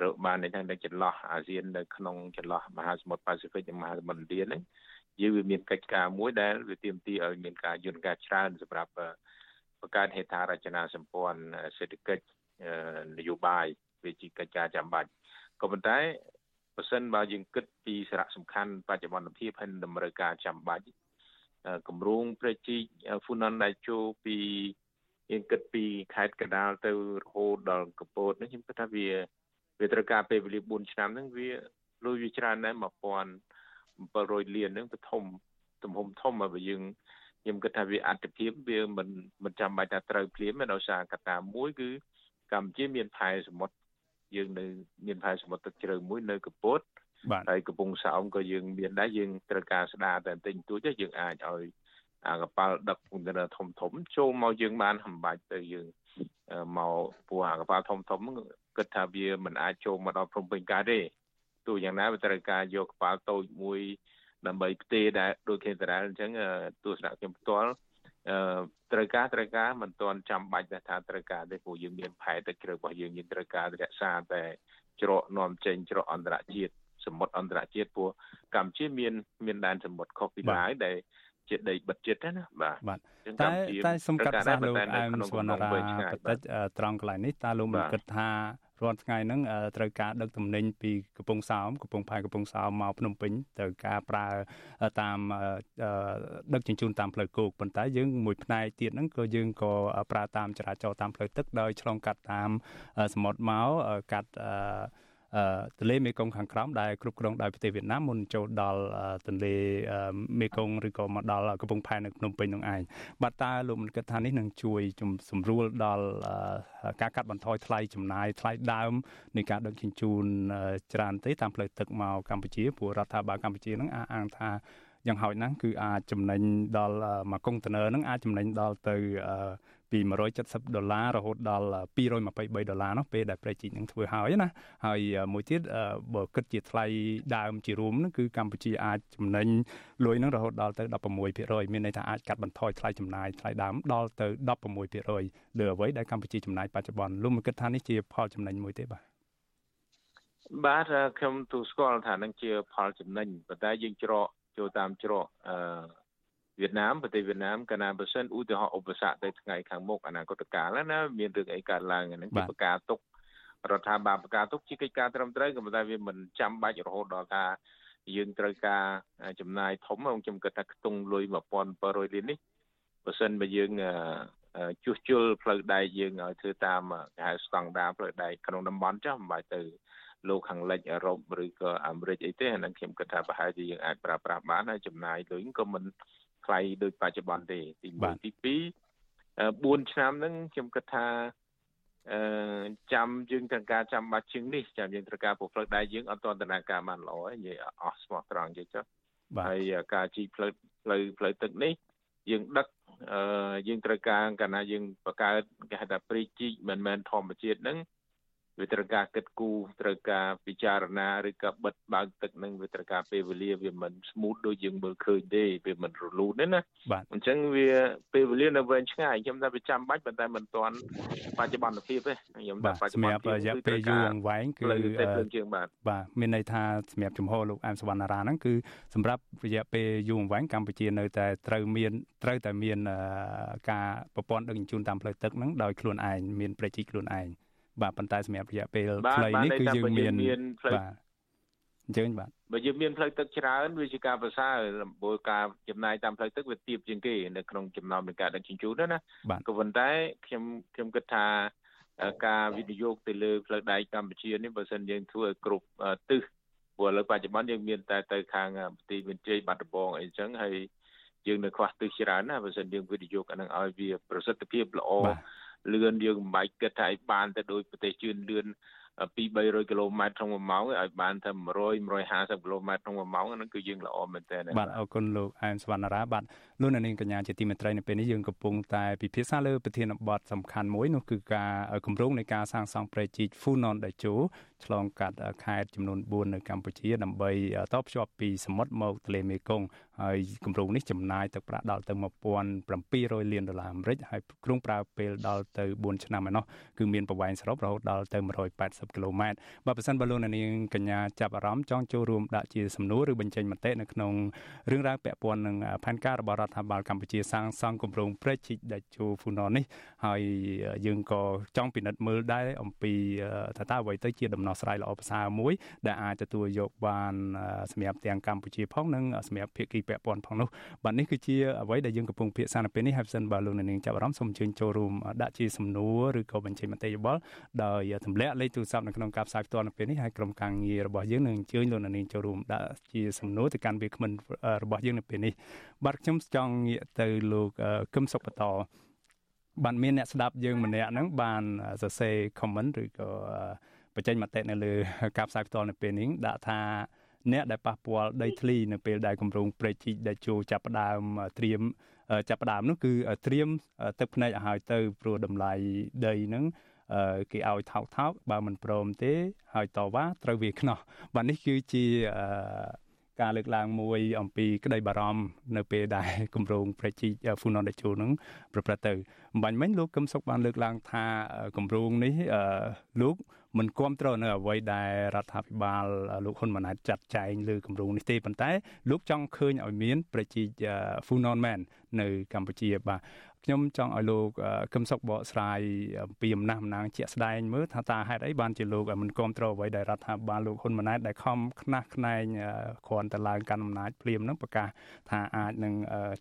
រកបាននៅចន្លោះអាស៊ាននៅក្នុងចន្លោះមហាសមុទ្រប៉ាស៊ីហ្វិកនិងមហាសមុទ្រឥណ្ឌាហ្នឹងយើងវាមានកិច្ចការមួយដែលវាទាមទារឲ្យមានការយន្តការច្រើនសម្រាប់បង្កើតហេដ្ឋារចនាសម្ព័ន្ធសេដ្ឋកិច្ចនយោបាយវាជាកិច្ចការចាំបាច់ក៏ប៉ុន្តែបើសិនបើយើងគិតពីសារៈសំខាន់បច្ចុប្បន្នភាពហើយតម្រូវការចាំបាច់គម្រោងប្រជិកហ្វូណនដៃជោពី យើងគិតពីខេត្តកដាលទៅរហូតដល់កពតនេះខ្ញុំគិតថាវាវាត្រូវការពេលវេលា4ឆ្នាំហ្នឹងវាលុយវាច្រើនដែរ1700លានហ្នឹងទៅធំទំហំធំមកបើយើងខ្ញុំគិតថាវាអត្តភាពវាមិនមិនចាំបាច់ថាត្រូវភ្លាមទេដោយសារកត្តាមួយគឺកម្ពុជាមានផែសមុទ្រយើងនៅមានផែសមុទ្រទឹកជ្រៅមួយនៅកពតបាទហើយកំពង់សោមក៏យើងមានដែរយើងត្រូវការស្ដារតែបន្តិចតួចយើងអាចឲ្យអា កប៉ាល់ដឹកកុងតឺន័រធំធំចូលមកយើងបានហំបាច់ទៅយើងមកព្រោះអាកប៉ាល់ធំធំគិតថាវាមិនអាចចូលមកដល់ភ្នំពេញកើតទេទោះយ៉ាងណាវាត្រូវការយកកប៉ាល់តូចមួយដើម្បីផ្ទេរដែរដូចគេតារ៉ាល់អញ្ចឹងទស្សនៈខ្ញុំផ្ទាល់អឺត្រូវការត្រូវការមិនទាន់ចាំបាច់ថាត្រូវការទេព្រោះយើងមានផែទឹកជ្រៅរបស់យើងយើងត្រូវការរក្សាតែច្រកនាំចេញច្រកអន្តរជាតិសមុទ្រអន្តរជាតិព្រោះកម្ពុជាមានមានដែនសមុទ្រខុសពីឡាវដែល ជាដីបិទចិត្តណាបាទបាទតែតែសំកាត់សាលោកអែមសវណ្ណារាបតិចត្រង់កន្លែងនេះតើលោកមិនគិតថារាល់ថ្ងៃហ្នឹងត្រូវការដឹកទំនិញពីកំពង់សោមកំពង់ផែកំពង់សោមមកភ្នំពេញត្រូវការប្រើតាមដឹកជញ្ជូនតាមផ្លូវគោកប៉ុន្តែយើងមួយផ្នែកទៀតហ្នឹងក៏យើងក៏ប្រើតាមចរាចរណ៍តាមផ្លូវទឹកដោយឆ្លងកាត់តាមសមុទ្រមកកាត់ ទន្លេមេគង្គខាងក្រោមដែលគ្រប់គ្រងដោយប្រទេសវៀតណាមមុនចូលដល់ទន្លេមេគង្គឬក៏មកដល់កំពង់ផែនៅភ្នំពេញនោះឯងបាទតើលោកមិនគិតថានេះនឹងជួយសម្រួលដល់ការកាត់បន្ថយថ្លៃចំណាយថ្លៃដើមនៃការដឹកជញ្ជូនច្រើនទេតាមផ្លូវទឹកមកកម្ពុជាព្រោះរដ្ឋាភិបាលកម្ពុជានឹងអះអាងថាយ៉ាងហោចណាស់គឺអាចចំណេញដល់មួយកុងតឺន័រនឹងអាចចំណេញដល់ទៅ ពី170ដុល្លាររហូតដល់223ដុល្លារនោះពេលដែលប្រេជីកនឹងធ្វើហើយណាហើយមួយទៀតបើគិតជាថ្លៃដើមជារួមនោះគឺកម្ពុជាអាចចំណេញលុយនឹងរហូតដល់ទៅ16%មានន័យថាអាចកាត់បន្ថយថ្លៃចំណាយថ្លៃដើមដល់ទៅ16%លើអ្វីដែលកម្ពុជាចំណាយបច្ចុប្បន្នលោកមិនគិតថានេះជាផលចំណេញមួយទេបាទបាទខ្ញុំទូស្គាល់ថានឹងជាផលចំណេញប៉ុន្តែយើងច្រកចូលតាមច្រកអឺ វៀតណាមប្រទេសវៀតណាមកាលណាបើសិនឧទាហរណ៍ឧបសគ្គទៅថ្ងៃខាងមុខអនាគតកាលណាមានរឿងអីកើតឡើងហ្នឹងជាប្រការទុករដ្ឋាភិបាលប្រការទុកជាកិច្ចការត្រឹមត្រូវក៏ប៉ុន្តែវាមិនចាំបាច់រហូតដល់ថាយើងត្រូវការចំណាយធំខ្ញុំគិតថាខ្ទង់លុយ1700លាននេះបើសិនបើយើងជួសជុលផ្លូវដែកយើងឲ្យធ្វើតាមគេហៅស្តង់ដារផ្លូវដែកក្នុងតំបន់ចាស់មិនបាច់ទៅលោកខាងលិចអឺរ៉ុបឬក៏អាមេរិកអីទេអានឹងខ្ញុំគិតថាប្រហែលជាយើងអាចប្រើប្រាស់បានហើយចំណាយលុយក៏មិន ថ្លៃដូចបច្ចុប្បន្នទេទី1ទី2 4ឆ្នាំហ្នឹងខ្ញុំគិតថាអឺចាំយើងត្រូវការចាំបាច់ជាងនេះចាំយើងត្រូវការផ្លូវដែកយើងអត់ទាន់ដំណើរការបានល្អទេនិយាយអស់ស្មោះត្រង់និយាយចុះហើយការជីកផ្លូវផ្លូវផ្លូវទឹកនេះយើងដឹកអឺយើងត្រូវការកាលណាយើងបង្កើតគេហៅថាព្រីជីកមិនមែនធម្មជាតិហ្នឹង វាត្រូវការគិតគូរត្រូវការពិចារណាឬក៏បិទបើកទឹកនឹងវាត្រូវការពេលវេលាវាមិនស្មូតដូចយើងមើលឃើញទេវាមិនរលូនទេណាអញ្ចឹងវាពេលវេលានៅវែងឆ្ងាយខ្ញុំថាវាចាំបាច់ប៉ុន្តែមិនទាន់បច្ចុប្បន្នភាពទេខ្ញុំថាបច្ចុប្បន្នសម្រាប់រយៈពេលយូរអង្វែងគឺតែភ្លើងជើងបាទបាទមានន័យថាសម្រាប់ចំហលោកអែមសវណ្ណារាហ្នឹងគឺសម្រាប់រយៈពេលយូរអង្វែងកម្ពុជានៅតែត្រូវមានត្រូវតែមានការប្រព័ន្ធដឹកជញ្ជូនតាមផ្លូវទឹកហ្នឹងដោយខ្លួនឯងមានប្រជាខ្លួនឯង បាទប៉ុន្តែសម្រាប់រយៈពេលខ្លីនេះគឺយើងមានបាទអញ្ចឹងបាទបើយើងមានផ្លូវទឹកច្រើនវាជាការប្រសើរព្រោះការចំណាយតាមផ្លូវទឹកវាទាបជាងគេនៅក្នុងចំណោមនៃការដឹកជញ្ជូនណាក៏ប៉ុន្តែខ្ញុំខ្ញុំគិតថាការវិនិយោគទៅលើផ្លូវដែកកម្ពុជានេះបើសិនយើងធ្វើឲ្យគ្រប់ទិសព្រោះឥឡូវបច្ចុប្បន្នយើងមានតែទៅខាងប្រទេសវិជ័យបាត់ដំបងអីចឹងហើយយើងនៅខ្វះទិសច្រើនណាបើសិនយើងវិនិយោគអានឹងឲ្យវាប្រសិទ្ធភាពល្អ លឿនយើងមិនបាច់គិតថាឲ្យបានទៅដោយប្រទេសជឿនលឿនពី300គីឡូម៉ែត្រក្នុង1ម៉ោងឲ្យបានតែ100 150គីឡូម៉ែត្រក្នុង1ម៉ោងហ្នឹងគឺយើងល្អមែនទែនបាទអរគុណលោកអែមសវណ្ណារាបាទលោកនាងកញ្ញាជាទីមេត្រីនៅពេលនេះយើងកំពុងតែពិភាក្សាលើប្រធានបទសំខាន់មួយនោះគឺការគម្រោងនៃការសាងសង់ព្រែកជីក Funon Dacho ឆ្លងកាត់ខេត្តចំនួន4នៅកម្ពុជាដើម្បីតភ្ជាប់ពីសមុទ្រមកទន្លេមេគង្គ ហើយគម្រោងនេះចំណាយទឹកប្រាក់ដល់ទៅ1700លានដុល្លារអាមេរិកហើយគ្រោងប្រើពេលដល់ទៅ4ឆ្នាំឯណោះគឺមានប្រវែងសរុបរហូតដល់ទៅ180គីឡូម៉ែត្របើប្រសិនបើលោកនាងកញ្ញាចាប់អារម្មណ៍ចង់ចូលរួមដាក់ជាសំណួរឬបញ្ចេញមតិនៅក្នុងរឿងរ៉ាវពាក់ព័ន្ធនឹងផែនការរបស់រដ្ឋាភិបាលកម្ពុជាសាងសង់គម្រោងព្រែកជីកដាច់ជូហ្វូណននេះហើយយើងក៏ចង់ពិនិត្យមើលដែរអំពីថាតើអ្វីទៅជាដំណោះស្រាយល្អប្រសើរមួយដែលអាចទទួលយកបានសម្រាប់ទាំងកម្ពុជាផងនិងសម្រាប់ភាគីពាក់ព័ន្ធផងនោះបាទនេះគឺជាអ្វីដែលយើងកំពុងពិភាក្សានៅពេលនេះហើយសិនបើលោកនាងចាប់អារម្មណ៍សូមអញ្ជើញចូលរួមដាក់ជាសំណួរឬក៏បញ្ចេញមតិយោបល់ដោយទម្លាក់លេខទូរស័ព្ទនៅក្នុងការផ្សាយផ្ទាល់នៅពេលនេះហើយក្រុមការងាររបស់យើងនឹងអញ្ជើញលោកនាងចូលរួមដាក់ជាសំណួរទៅកាន់វាគ្មិនរបស់យើងនៅពេលនេះបាទខ្ញុំចង់ងាកទៅលោកកឹមសុខបន្តបានមានអ្នកស្ដាប់យើងម្នាក់ហ្នឹងបានសរសេរ comment ឬក៏បញ្ចេញមតិនៅលើការផ្សាយផ្ទាល់នៅពេលនេះដាក់ថា អ្នកដែលប៉ះពាល់ដីធ្លីនៅពេលដែលគម្រោងព្រែកជីកដែលចូលចាប់ផ្ដើមត្រៀមចាប់ផ្ដើមនោះគឺត្រៀមទឹកភ្នែកឲ្យហើយទៅព្រោះតម្លៃដីហ្នឹងគេឲ្យថោកថោកបើមិនព្រមទេ ហើយតវ៉ាត្រូវវាខ្នោះបាទនេះគឺជាការលើកឡើងមួយអំពីក្តីបារម្ភនៅពេលដែលគម្រោងប្រជីហ្វូណនដេជូនឹងប្រព្រឹត្តទៅអំបញ្ញមិញលោកកឹមសុខបានលើកឡើងថាគម្រោងនេះលោក មិនគ្រប់គ្រងនៅអ្វីដែលរដ្ឋាភិបាលលោកហ៊ុនម៉ាណែតចាត់ចែងលើគម្រោងនេះទេប៉ុន្តែលោកចង់ឃើញឲ្យមានប្រជាហ្វូណនមែននៅកម្ពុជាបាទខ្ញុំចង់ឲ្យលោកកឹមសុខបកស្រាយអំពីអំណះអំណាងជាក់ស្ដែងមើលថាតើហេតុអីបានជាលោកមិនគ្រប់គ្រងអ្វីដែលរដ្ឋាភិបាលលោកហ៊ុនម៉ាណែតដែលខំខ្នះខ្នែងគ្រាន់តែឡើងកាន់អំណាចភ្លាមនឹងប្រកាសថាអាចនឹង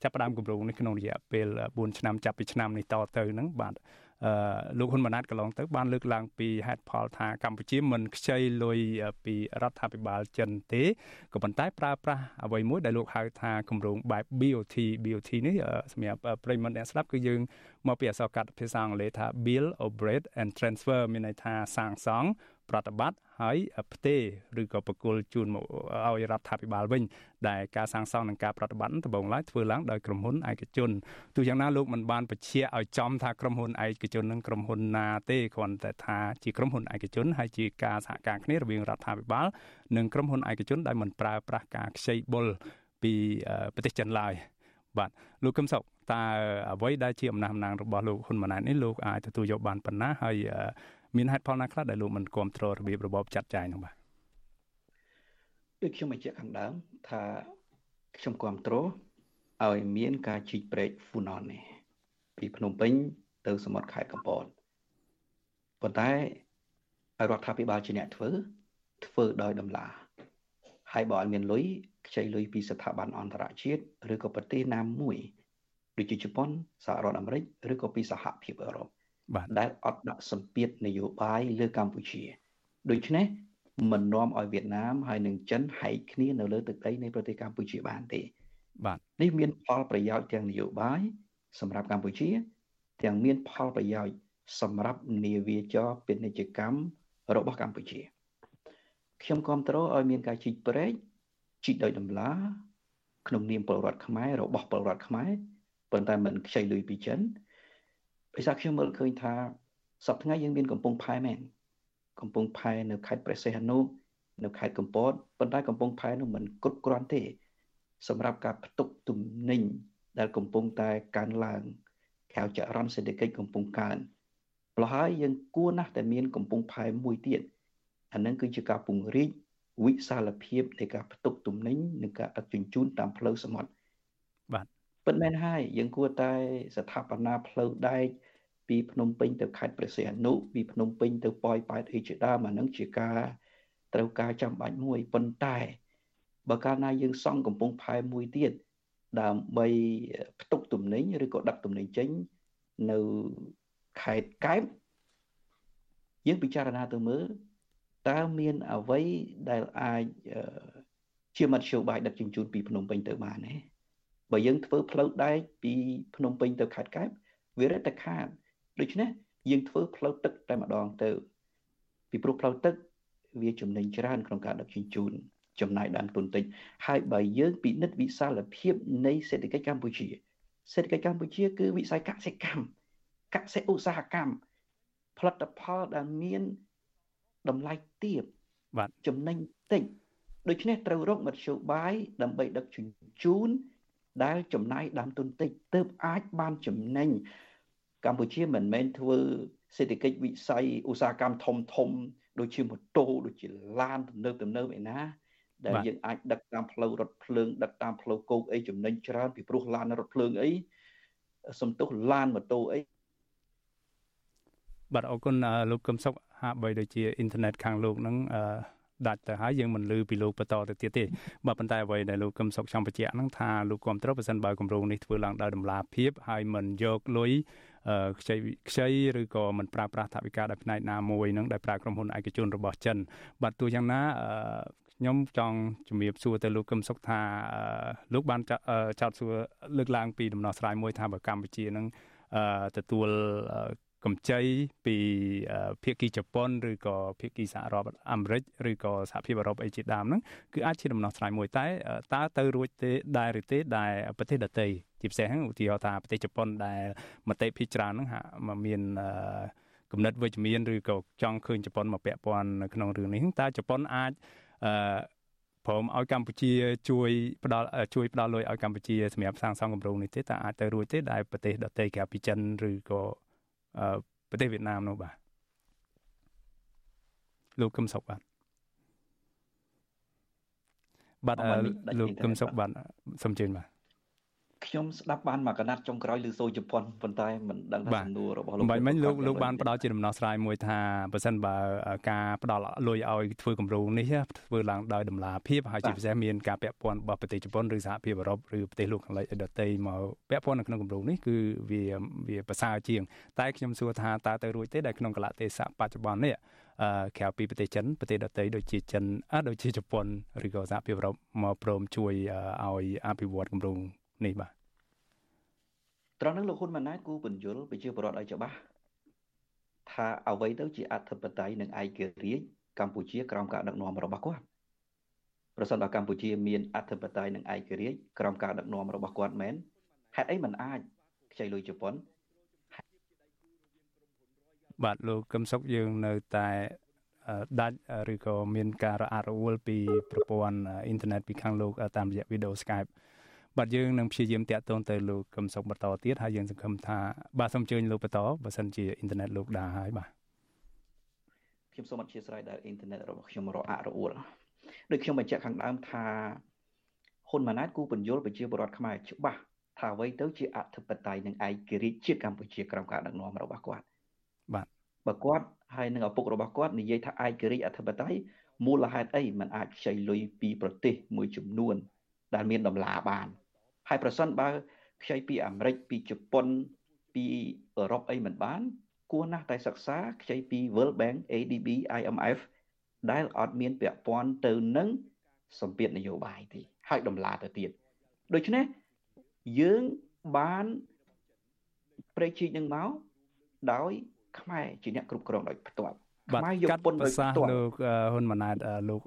ចាប់ផ្ដើមគម្រោងនេះក្នុងរយៈពេល4ឆ្នាំចាប់ពីឆ្នាំនេះតទៅនឹងបាទ លោកហ៊ុនម៉ាណែតកន្លងទៅបានលើកឡើងពីហេតុផលថាកម្ពុជាមិនខ្ចីលុយពីរដ្ឋាភិបាលចិនទេក៏ប៉ុន្តែប្រើប្រាស់អ្វីមួយដែលលោកហៅថាគម្រោងបែប BOT BOT នេះសម្រាប់ប្រិយមិត្តអ្នកស្ដាប់គឺយើងមកពីអក្សរកាត់ភាសាអង់គ្លេសថា Build Operate and Transfer មានន័យថាសាងសង់ ប្រតិបត្តិហើយផ្ទេឬក៏បកគលជូនមកឲ្យរដ្ឋាភិបាលវិញដែលការសាងសង់និងការប្រតិបត្តិដំបូងឡើយធ្វើឡើងដោយក្រុមហ៊ុនឯកជនទោះយ៉ាងណាលោកមិនបានបញ្ជាក់ឲ្យចំថាក្រុមហ៊ុនឯកជននិងក្រុមហ៊ុនណាទេគ្រាន់តែថាជាក្រុមហ៊ុនឯកជនហើយជាការសហការគ្នារវាងរដ្ឋាភិបាលនិងក្រុមហ៊ុនឯកជនដែលមិនប្រើប្រាស់ការខ្ចីបុលពីប្រទេសចិនឡើយបាទលោកកឹមសុខតើអ្វីដែលជាអំណះអំណាងរបស់លោកហ៊ុនម៉ាណែតនេះលោកអាចទទួលយកបានប៉ុណ្ណាហើយ មានហេតុផលណាខ្លះដែលលោកមិនគ្រប់គ្រងរបៀបរបបចាត់ចែងនោះបាទដូចខ្ញុំបញ្ជាក់ខាងដើមថាខ្ញុំគ្រប់គ្រងឲ្យមានការជីកព្រែកហ្វូណននេះពីភ្នំពេញទៅសមុទ្រខេត្តកំពតប៉ុន្តែឲ្យរដ្ឋាភិបាលជាអ្នកធ្វើ ធ្វើដោយដំឡាហើយបើអត់មានលុយខ្ចីលុយពីស្ថាប័នអន្តរជាតិឬក៏ប្រទេសណាមួយដូចជាជប៉ុនសហរដ្ឋអាមេរិកឬក៏ពីសហភាពអឺរ៉ុប បាទដែលអត់ដាក់សម្ពាធនយោបាយលើកម្ពុជាដូច្នេះមិននាំឲ្យវៀតណាមហើយនិងចិនហែកគ្នានៅលើទឹកដីនៃប្រទេសកម្ពុជាបានទេ បាទនេះមានផលប្រយោជន៍ទាំងនយោបាយសម្រាប់កម្ពុជា ទាំងមានផលប្រយោជន៍សម្រាប់នាវាចរពាណិជ្ជកម្មរបស់កម្ពុជាខ្ញុំគ្រប់គ្រងឲ្យមានការជីកព្រែកជីកដោយដំឡាក្នុងនាមពលរដ្ឋខ្មែររបស់ពលរដ្ឋខ្មែរប៉ុន្តែមិនខ្ចីលុយពីចិន ដោយសារខ្ញុំមើលឃើញថាសប្តាហ៍ថ្ងៃយើងមានកំពង់ផែមែនកំពង់ផែនៅខេត្តព្រះសីហនុនៅខេត្តកំពតប៉ុន្តែកំពង់ផែនោះមិនគ្រប់គ្រាន់ទេ សម្រាប់ការផ្ទុកទំនិញដែលកំពុងតែកើនឡើងកៅចរន្តសេដ្ឋកិច្ចកំពុងកើនប្រហែលយើងគួរណាស់តែមានកំពង់ផែមួយទៀតអានឹងគឺជាការពង្រីកវិសាលភាពនៃការផ្ទុកទំនិញនិងការដឹកជញ្ជូនតាមផ្លូវសមុទ្របាទពិតមែនហើយយើងគួរតែស្ថាបនាផ្លូវដែក ពីភ្នំពេញទៅខេត្តព្រះសីហនុពីភ្នំពេញទៅប៉ោយប៉ែតអីជាដើមអានឹងជាការត្រូវការចាំបាច់មួយប៉ុន្តែបើកាលណាយើងសង់កំពង់ផែមួយទៀតដើម្បីផ្ទុកទំនិញឬក៏ដឹកទំនិញចេញនៅខេត្តកែបយើងពិចារណាទៅមើលតើមានអ្វីដែលអាចជាមធ្យោបាយដឹកជញ្ជូនពីភ្នំពេញទៅបានទេបើយើងធ្វើផ្លូវដែកពីភ្នំពេញទៅខេត្តកែបវារឹតតែខាត ដូច្នេះយើងធ្វើផ្លូវទឹកតែម្ដងទៅ ពីព្រោះផ្លូវទឹកវាចំណេញច្រើនក្នុងការដឹកជញ្ជូនចំណាយដើមទុនតិចហើយបើយើងពិនិត្យវិសាលភាពនៃសេដ្ឋកិច្ចកម្ពុជា សេដ្ឋកិច្ចកម្ពុជា គឺវិស័យកសិកម្មកសិឧស្សាហកម្មផលិតផលដែលមានតម្លៃទាបបាទចំណេញតិចដូច្នេះត្រូវរកមធ្យោបាយដើម្បីដឹកជញ្ជូនដែលចំណាយដើមទុនតិចទើបអាចបានចំណេញ កម្ពុជាមិនមែនធ្វើសេដ្ឋកិច្ចវិស័យឧស្សាហកម្មធំធំដូចជាម៉ូតូដូចជាឡានទំនើបទំនើបឯណាដែលយើងអាចដឹកតាមផ្លូវរថភ្លើងដឹកតាមផ្លូវគោកអីចំណេញច្រើនពីព្រោះឡានរថភ្លើងអីសំទុះឡានម៉ូតូអីបាទអរគុណលោកកឹមសុខហាក់បីដូចជាអ៊ីនធឺណិតខាងលោកនឹងអឺដាច់ទៅហើយយើងមិនលឺពីលោកបន្តទៅទៀតទេបាទប៉ុន្តែអ្វីដែលលោកកឹមសុខចង់បញ្ជាក់ហ្នឹងថាលោកគ្រប់គ្រងប្រសិនបើគម្រោងនេះធ្វើឡើងដោយតម្លាភាពហើយមិនយកលុយ ខ្ចីខ្ចីឬក៏មិនប្រើប្រាស់ថវិកាដោយផ្នែកណាមួយនឹងដែលប្រើក្រុមហ៊ុនឯកជនរបស់ចិនបាទទោះយ៉ាងណាខ្ញុំចង់ជំរាបសួរទៅលោកកឹមសុខថាលោកបានចោទសួរលើកឡើងពីដំណោះស្រាយមួយថាបើកម្ពុជានឹងទទួល កម្ចីពីភាគីជប៉ុនឬក៏ភាគីសហរដ្ឋអាមេរិកឬក៏សហភាពអឺរ៉ុបអីជាដើមហ្នឹងគឺអាចជាដំណោះស្រាយមួយតែតើទៅរួចទេដែរឬទេដែលប្រទេសដទៃជាពិសេសហ្នឹងឧទាហរណ៍ថាប្រទេសជប៉ុនដែលមតិភិច្រើនហ្នឹងហាក់មានគំនិតវិជ្ជមានឬក៏ចង់ឃើញជប៉ុនមកពាក់ព័ន្ធនៅក្នុងរឿងនេះតើជប៉ុនអាចអឺព្រមឲ្យកម្ពុជាជួយផ្ដល់ជួយផ្ដល់លុយឲ្យកម្ពុជាសម្រាប់សាងសង់គម្រោងនេះទេតើអាចទៅរួចទេដែលប្រទេសដទៃក្រៅពីចិនឬក៏ ប្រទេសវៀតណាមនោះបាទលោកកឹមសុខបាទបាទលោកកឹមសុខបាទសូមជឿបាទ ខ្ញុំស្ដាប់បានមកកណាត់ចុងក្រោយឬសូជប៉ុនប៉ុន្តែមិនដឹងថាសំណួររបស់លោកបាញ់មិញលោកលោកបានផ្ដល់ជាដំណោះស្រាយមួយថាបើសិនបើការផ្ដល់លុយឲ្យធ្វើគម្រោងនេះធ្វើឡើងដោយដំណាភាពហើយជាពិសេសមានការពាក់ព័ន្ធរបស់ប្រទេសជប៉ុនឬសហភាពអឺរ៉ុបឬប្រទេសលោកខាងលិចដទៃមកពាក់ព័ន្ធនៅក្នុងគម្រោងនេះគឺវាវាប្រសើរជាង តែខ្ញុំសួរថាតើទៅរួចទេដែលក្នុងកលៈទេសៈបច្ចុប្បន្ននេះអឺក្រៅពីប្រទេសចិនប្រទេសដទៃដូចជាចិនអដូចជាជប៉ុនឬក៏សហភាពអឺរ៉ុបមកព្រមជួយឲ្យអភិវឌ្ឍគម្រោង នេះបាទត្រង់នឹងលោកហ៊ុនម៉ាណែតគូបញ្យលប្រជាពលរដ្ឋឲ្យច្បាស់ថាអ្វីទៅជាអធិបតេយ្យនិងឯករាជ្យកម្ពុជាក្រោមការដឹកនាំរបស់គាត់ប្រសិនបើកម្ពុជាមានអធិបតេយ្យនិងឯករាជ្យក្រោមការដឹកនាំរបស់គាត់មែនហេតុអីមិនអាចខ្ចីលុយជប៉ុនបាទលោកកឹមសុខយើងនៅតែដាច់ឬក៏មានការរអាក់រអួលពីប្រព័ន្ធអ៊ីនធឺណិតពីខាងលោកតាមរយៈវីដេអូ Skype បាទយើងនឹងព្យាយាមតាក់ទងទៅលោកកឹមសុខបន្តទៀតហើយយើងសង្ឃឹមថាបាទសូមអញ្ជើញលោកបន្តបើសិនជាអ៊ីនធឺណិតលោកដាហើយបាទខ្ញុំសូមអធិស្ឋានដែលអ៊ីនធឺណិតរបស់ខ្ញុំរអាក់រអួលដូចខ្ញុំបញ្ជាក់ខាងដើមថាហ៊ុនម៉ាណែតគូបញ្យលប្រជាពលរដ្ឋខ្មែរច្បាស់ថាអ្វីទៅជាអធិបតេយ្យនិងឯករាជ្យជាតិកម្ពុជាក្រោមការដឹកនាំរបស់គាត់បាទបើគាត់ហើយនឹងឪពុករបស់គាត់និយាយថាឯករាជ្យអធិបតេយ្យមូលហេតុអីมันអាចខ្ចីលុយពីប្រទេសមួយចំនួនដែលមានដំណាបាន ហើយប្រសិនបើខ្ចីពីអាមេរិកពីជប៉ុនពីអឺរ៉ុបអីមិនបាន គួរណាស់តែសិក្សាខ្ចីពី World Bank ADB IMF ដែលអត់មានពាក់ព័ន្ធទៅនឹងសម្ពាធនយោបាយទេហើយដំឡាទៅទៀតដូច្នេះយើងបានប្រេជីកនឹងមកដោយខ្មែរជាអ្នកគ្រប់គ្រងដោយផ្ទាល់ ខ្មែរយកពុនដោយផ្ទាល់លោកហ៊ុនម៉ាណែតលោក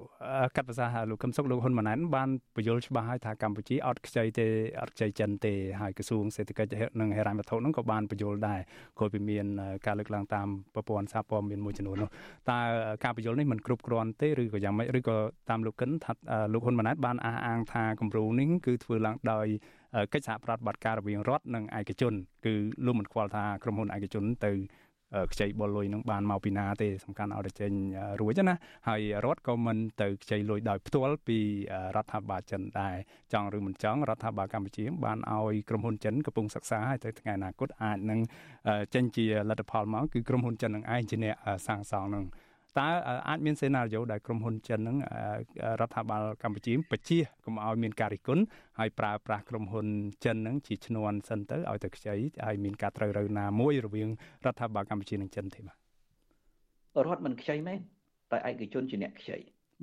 កាត់ភាសាលោកកឹមសុខលោកហ៊ុនម៉ាណែតបានបញ្យល់ច្បាស់ហើយថាកម្ពុជាអត់ខ្ចីទេអត់ខ្ចីចិនទេហើយក្រសួងសេដ្ឋកិច្ចនិងហិរញ្ញវត្ថុហ្នឹងក៏បានបញ្យល់ដែរក្រោយពីមានការលើកឡើងតាមប្រព័ន្ធសារព័ត៌មានមួយចំនួននោះតើការបញ្យល់នេះមិនគ្រប់គ្រាន់ទេឬក៏យ៉ាងម៉េចឬក៏តាមលោកកិនថាលោកហ៊ុនម៉ាណែតបានអះអាងថាគម្រោងនេះគឺធ្វើឡើងដោយកិច្ចសហប្រតិបត្តិការរវាងរដ្ឋនិងឯកជនគឺលោកមិនខ្វល់ថាក្រុមហ៊ុនឯកជនទៅ ខ្ចីបុលលុយនឹងបានមកពីណាទេសំខាន់ឲ្យតែចេញរួចណាហើយរដ្ឋក៏មិនទៅខ្ចីលុយដោយផ្ទាល់ពីរដ្ឋាភិបាលចិនដែរចង់ឬមិនចង់រដ្ឋាភិបាលកម្ពុជាបានឲ្យក្រុមហ៊ុនចិនកំពុងសិក្សាឲ្យទៅថ្ងៃអនាគតអាចនឹងចេញជាលទ្ធផលមកគឺក្រុមហ៊ុនចិននឹងឯងជាអ្នកសាងសង់នឹង តើអាចមានសេណារីយ៉ូដែលក្រុមហ៊ុនចិនហ្នឹងរដ្ឋាភិបាលកម្ពុជាបជាកុំឲ្យមានការរិះគន់ហើយប្រើប្រាស់ក្រុមហ៊ុនចិនហ្នឹងជាឈ្នន់សិនទៅឲ្យទៅខ្ចីហើយមានការត្រូវរើណាមួយរវាងរដ្ឋាភិបាលកម្ពុជានិងចិនទេបាទរដ្ឋមិនខ្ចីមែនតែឯកជនជាអ្នកខ្ចី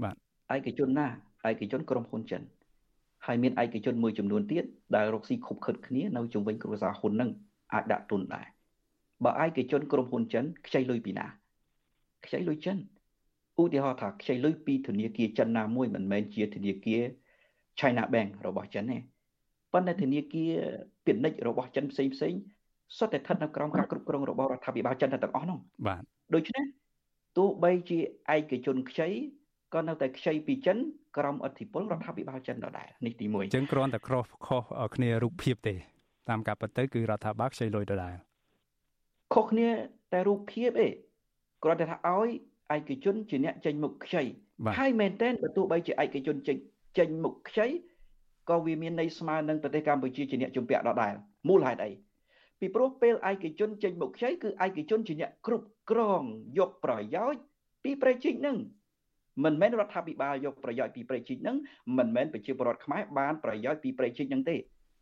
បាទឯកជនណាឯកជនក្រុមហ៊ុនចិនហើយមានឯកជនមួយចំនួនទៀតដែលរកស៊ីខុបខិតគ្នានៅជុំវិញគ្រួសារហ៊ុននឹងអាចដាក់ទុនដែរបើឯកជនក្រុមហ៊ុនចិនខ្ចីលុយពីណា ខ្ចីលុយចិនឧទាហរណ៍ថាខ្ចីលុយពីធនាគារចិនណាមួយមិនមែនជាធនាគារ China Bank របស់ចិនទេប៉ុន្តែធនាគារពាណិជ្ជរបស់ចិនផ្សេងផ្សេងសុទ្ធតែស្ថិតនៅក្រោមការគ្រប់គ្រងរបស់រដ្ឋាភិបាលចិនទាំងអស់នោះបាទដូច្នេះទោះបីជាឯកជនខ្ចីក៏នៅតែខ្ចីពីចិនក្រោមអធិបុលរដ្ឋាភិបាលចិនដដែលនេះទី1អញ្ចឹងគ្រាន់តែខុសខុសគ្នារូបភាពទេតាមការពិតទៅគឺរដ្ឋាភិបាលខ្ចីលុយដដែលខុសគ្នាតែរូបភាពឯង គ្រាន់តែថាឲ្យឯកជនជាអ្នកចេញមុខខ្ចីហើយមែនតើបើទោះបីជាឯកជនចេញចេញមុខខ្ចីក៏វាមានន័យស្មើនឹងប្រទេសកម្ពុជាជាអ្នកជំពាក់ដដែលមូលហេតុអីពីព្រោះពេលឯកជនចេញមុខខ្ចីគឺឯកជនជាអ្នកគ្រប់គ្រងយកប្រយោជន៍ពីប្រជិកនឹងមិនមែនរដ្ឋាភិបាលយកប្រយោជន៍ពីប្រជិកនឹងមិនមែនប្រជាពលរដ្ឋខ្មែរបានប្រយោជន៍ពីប្រជិកនឹងទេ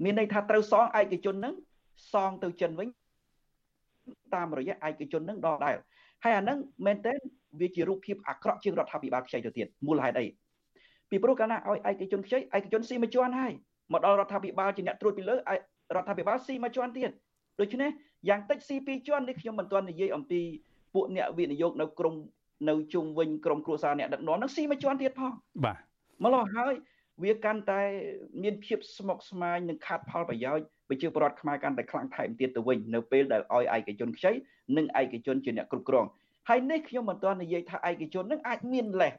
មានន័យថាត្រូវសងឯកជននឹងសងទៅចិនវិញតាមរយៈឯកជននឹងដដែល ហើយអាហ្នឹងមែនតើវាជារូបភាពអាក្រក់ជាងរដ្ឋាភិបាលខ្ចីទៅទៀតមូលហេតុអីពីព្រោះកាលណាឲ្យឯកជនខ្ចីឯកជនស៊ីមួយជាន់ហើយមកដល់រដ្ឋាភិបាលជាអ្នកត្រួតពីលើរដ្ឋាភិបាលស៊ីមួយជាន់ទៀតដូច្នេះយ៉ាងតិច C2 ជាន់នេះខ្ញុំមិនទាន់និយាយអំពីពួកអ្នកវិនិយោគនៅក្រមនៅជុំវិញក្រមគ្រួសារអ្នកដឹកនាំនឹងស៊ីមួយជាន់ទៀតផងបាទម្ល៉េះហើយ វាកាន់តែមានភាពស្មុគស្មាញនិងខាត់ផលប្រយោជន៍ប្រជាពលរដ្ឋខ្មែរកាន់តែខ្លាំងថែមទៀតទៅវិញនៅពេលដែលឲ្យឯកជនខ្ចីនិងឯកជនជាអ្នកគ្រប់គ្រងហើយនេះខ្ញុំមិនទាន់និយាយថាឯកជននឹងអាចមានលេស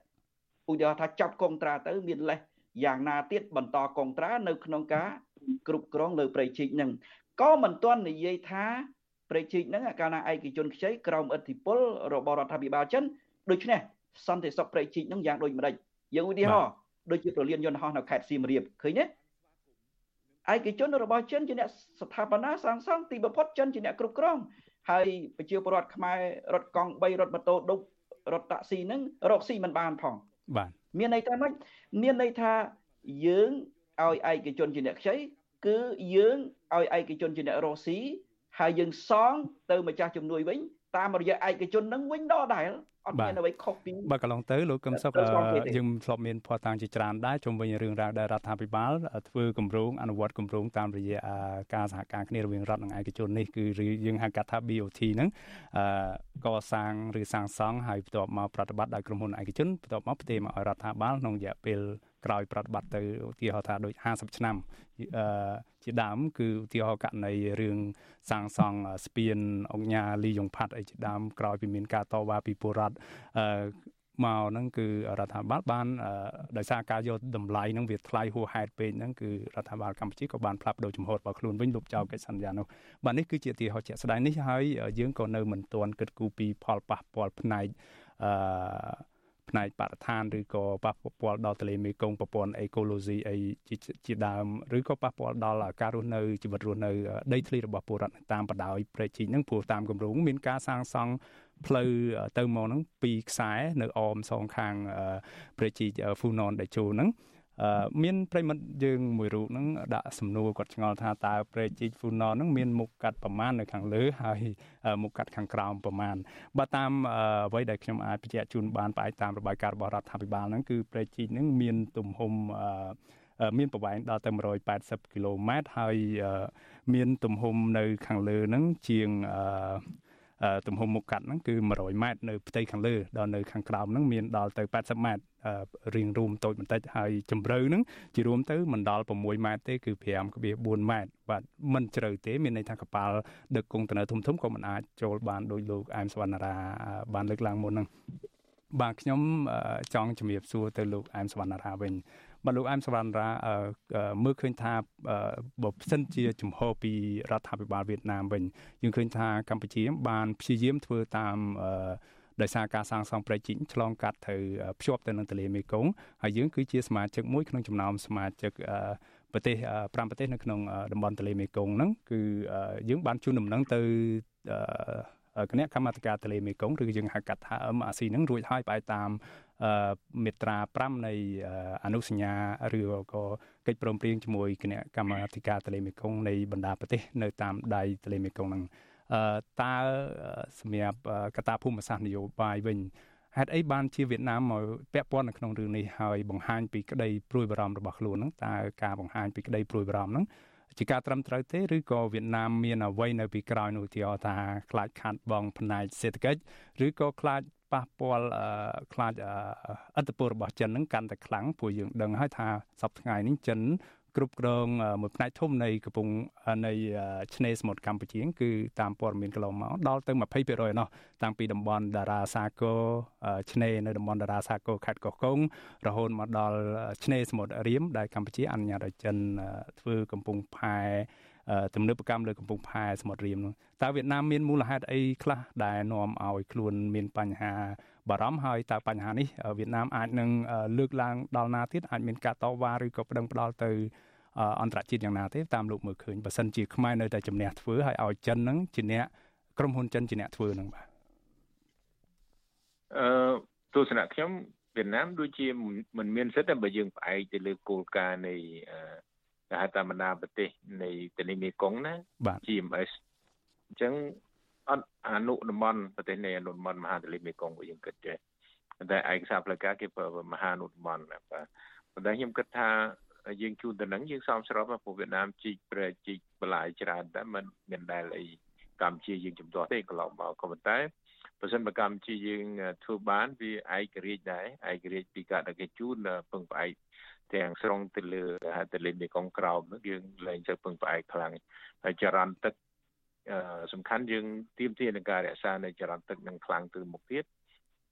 ឧទាហរណ៍ថាចាប់កងត្រាទៅមានលេសយ៉ាងណាទៀតបន្តកងត្រានៅក្នុងការគ្រប់គ្រងលើប្រៃជីកនឹងក៏មិនទាន់និយាយថាប្រៃជីកនឹងកាលណាឯកជនខ្ចីក្រោមឥទ្ធិពលរបស់រដ្ឋាភិបាលចិនដូច្នេះសន្តិសុខប្រៃជីកនឹងយ៉ាងដូចម្ដេចយើងឧទាហរណ៍ ដូចជាប្រលានយន្តហោះនៅខេត្តសៀមរាបឃើញទេឯកជនរបស់ចិនជាអ្នកស្ថាបនាសាងសង់ទីបំផុតចិនជាអ្នកគ្រប់គ្រងហើយប្រជាពលរដ្ឋខ្មែររត់កង់3រត់ម៉ូតូដុបរត់តាក់ស៊ីហ្នឹងរកស៊ីមិនបានផងបាទមានន័យថាម៉េចមានន័យថាយើងឲ្យឯកជនជាអ្នកខ្ចីគឺយើងឲ្យឯកជនជាអ្នករកស៊ីហើយយើងសងទៅម្ចាស់ជំនួយវិញ តាមរយៈឯកជននឹងវិញដដែលអត់មានអ្វីខុសពីបាទកន្លងទៅលោកកឹមសុខយើងធ្លាប់មានភ័ស្តុតាងជាច្រើនដែរជុំវិញរឿងរ៉ាវដែលរដ្ឋាភិបាលធ្វើគម្រោងអនុវត្តគម្រោងតាមរយៈការសហការគ្នារវាងរដ្ឋនិងឯកជននេះគឺយើងហៅកាត់ថា BOT ហ្នឹងកសាងឬសាងសង់ហើយបន្ទាប់មកប្រតិបត្តិដោយក្រុមហ៊ុនឯកជនបន្ទាប់មកផ្ទេរមកឲ្យរដ្ឋាភិបាលក្នុងរយៈពេល ក្រោយប្រតិបត្តិទៅឧទាហរណ៍ថាដូច50ឆ្នាំអឺជាដើមគឺឧទាហរណ៍ករណីរឿងសាងសង់ស្ពានអង្គញាលីយ៉ុងផាត់អីជាដើមក្រោយពីមានការតវ៉ាពីពលរដ្ឋអឺមកហ្នឹងគឺរដ្ឋាភិបាលបានដោយសារការយកតម្លៃហ្នឹងវាថ្លៃហួសហេតុពេកហ្នឹងគឺរដ្ឋាភិបាលកម្ពុជាក៏បានផ្លាប់បដូរចំហរបស់ខ្លួនវិញលុបចោលកិច្ចសន្យានោះបាទនេះគឺជាទីហោជាក់ស្ដែងនេះហើយយើងក៏នៅមិនទាន់គិតគូរពីផលប៉ះពាល់ផ្នែកអឺ ផ្នែកបរិស្ថានឬក៏ប៉ះពាល់ដល់ទន្លេមេគង្គប្រព័ន្ធអេកូឡូស៊ីអីជាដើមឬក៏ប៉ះពាល់ដល់ការរស់នៅជីវិតរស់នៅដីធ្លីរបស់ពលរដ្ឋតាមបដោយប្រេជីហ្នឹងព្រោះតាមគម្រោងមានការសាងសង់ផ្លូវទៅមកហ្នឹងពីរខ្សែនៅអមសងខាងប្រេជីហ្វូណនដែលចូលហ្នឹង មានប្រិមិត្តយើងមួយរូបហ្នឹងដាក់សំណួរគាត់ឆ្ងល់ថាតើព្រែកជីកហ្វូណនហ្នឹងមានមុខកាត់ប្រមាណនៅខាងលើហើយមុខកាត់ខាងក្រោមប្រមាណបើតាមអ្វីដែលខ្ញុំអាចបញ្ជាក់ជូនបានផ្អែកតាមរបាយការណ៍របស់រដ្ឋាភិបាលហ្នឹងគឺព្រែកជីកហ្នឹងមានទំហំមានប្រវែងដល់ទៅ180គីឡូម៉ែត្រហើយមានទំហំនៅខាងលើហ្នឹងជាង ទំហំមុខកាត់ហ្នឹងគឺ100ម៉ែត្រនៅផ្ទៃខាងលើដល់នៅខាងក្រោមហ្នឹងមានដល់ទៅ80ម៉ែត្ររៀងរួមតូចបន្តិចហើយជម្រៅហ្នឹងជារួមទៅមិនដល់6ម៉ែត្រទេគឺ5.4ម៉ែត្របាទមិនជ្រៅទេមានន័យថាកប៉ាល់ដឹកកុងតឺន័រធំធំក៏មិនអាចចូលបានដោយលោកអែមសវណ្ណារាបានលើកឡើងមុនហ្នឹងបាទខ្ញុំចង់ជំរាបសួរទៅលោកអែមសវណ្ណារាវិញ បាទលោកអែមសវណ្ណរាមើលឃើញថាបើសិនជាជំហរពីរដ្ឋាភិបាលវៀតណាមវិញយើងឃើញថាកម្ពុជាបានព្យាយាមធ្វើតាមដោយសារការសាងសង់ប្រជិញឆ្លងកាត់ទៅភ្ជាប់ទៅនឹងទន្លេមេគង្គហើយយើងគឺជាសមាជិកមួយក្នុងចំណោមសមាជិកប្រទេស5ប្រទេសនៅក្នុងតំបន់ទន្លេមេគង្គហ្នឹងគឺយើងបានជូនដំណឹងទៅគណៈកម្មាធិការទន្លេមេគង្គឬយើងហៅកាត់ថា MRC ហ្នឹងរួចហើយផ្អែកតាម មេត្រា5នៃអនុសញ្ញាឬក៏កិច្ចព្រមព្រៀងជាមួយគណៈកម្មាធិការទន្លេមេគង្គនៃបណ្ដាប្រទេសនៅតាមដៃទន្លេមេគង្គហ្នឹងតើសម្រាប់កត្តាភូមិសាស្ត្រនយោបាយវិញហេតុអីបានជាវៀតណាមមកពាក់ព័ន្ធនៅក្នុងរឿងនេះហើយបង្ហាញពីក្តីព្រួយបារម្ភរបស់ខ្លួនហ្នឹងតើការបង្ហាញពីក្តីព្រួយបារម្ភហ្នឹងជាការត្រឹមត្រូវទេឬក៏វៀតណាមមានអ្វីនៅពីក្រោយនោះទីថាខ្លាចខាត់បងផ្នែកសេដ្ឋកិច្ចឬក៏ខ្លាច ប៉ះពាល់ខ្លាចអត្តពលរបស់ចិនហ្នឹងកាន់តែខ្លាំងព្រោះយើងដឹងហើយថាសប្តាហ៍ថ្ងៃនេះចិនគ្រប់គ្រងមួយផ្នែកធំនៃកំពង់នៃឆ្នេរសមុទ្រកម្ពុជាគឺតាមព័ត៌មានកន្លងមកដល់ទៅ20%ឯណោះតាំងពីតំបន់តារាសាគរឆ្នេរនៅតំបន់តារាសាគរខេត្តកោះកុងរហូតមកដល់ឆ្នេរសមុទ្ររៀមដែលកម្ពុជាអនុញ្ញាតឲ្យចិនធ្វើកំពង់ផែ ទំនើបកម្មលើកំពង់ផែសមុទ្ររៀមនោះតើវៀតណាមមានមូលហេតុអីខ្លះដែលនាំឲ្យខ្លួនមានបញ្ហាបារម្ភហើយតើបញ្ហានេះវៀតណាមអាចនឹងលើកឡើងដល់ណាទៀតអាចមានការតវ៉ាឬក៏ប្តឹងផ្ដាល់ទៅអន្តរជាតិយ៉ាងណាទេតាមលោកមើលឃើញបើសិនជាខ្មែរនៅតែជំនះធ្វើហើយឲ្យចិននឹងជាអ្នកក្រុមហ៊ុនចិនជាអ្នកធ្វើនឹងបាទអឺទស្សនៈខ្ញុំវៀតណាមដូចជាមិនមានសិទ្ធិតែបើយើងផ្អែកទៅលើគោលការណ៍នៃ គេហៅថាបណ្ដាប្រទេសនៃទន្លេមេគង្គណា GMS អញ្ចឹងអត់អនុតំបន់ប្រទេសនៃអនុតំបន់មហាទន្លេមេគង្គរបស់យើងគិតទេតែឯកសារផ្លូវការគេប្រើមហាអនុតំបន់បាទប៉ុន្តែខ្ញុំគិតថាយើងជួនទៅនឹងយើងសមស្របព្រោះវៀតណាមជីកប្រែជីកបន្លាយច្រើនតែมันមានដែលអីកម្ពុជាយើងជំទាស់ទេកន្លងមកក៏ប៉ុន្តែបើសិនបើកម្ពុជាយើងធ្វើបានវាឯករាជ្យដែរឯករាជ្យពីការដឹកជញ្ជូនពឹងផ្អែក ទាំងស្រុងទៅលើទន្លេមេគង្គក្រោមនោះយើងលែងទៅពឹងផ្អែកខ្លាំងហើយចរន្តទឹកសំខាន់យើងទៀមទានឹងការរក្សានៅចរន្តទឹកនឹងខ្លាំងទៅមុខទៀត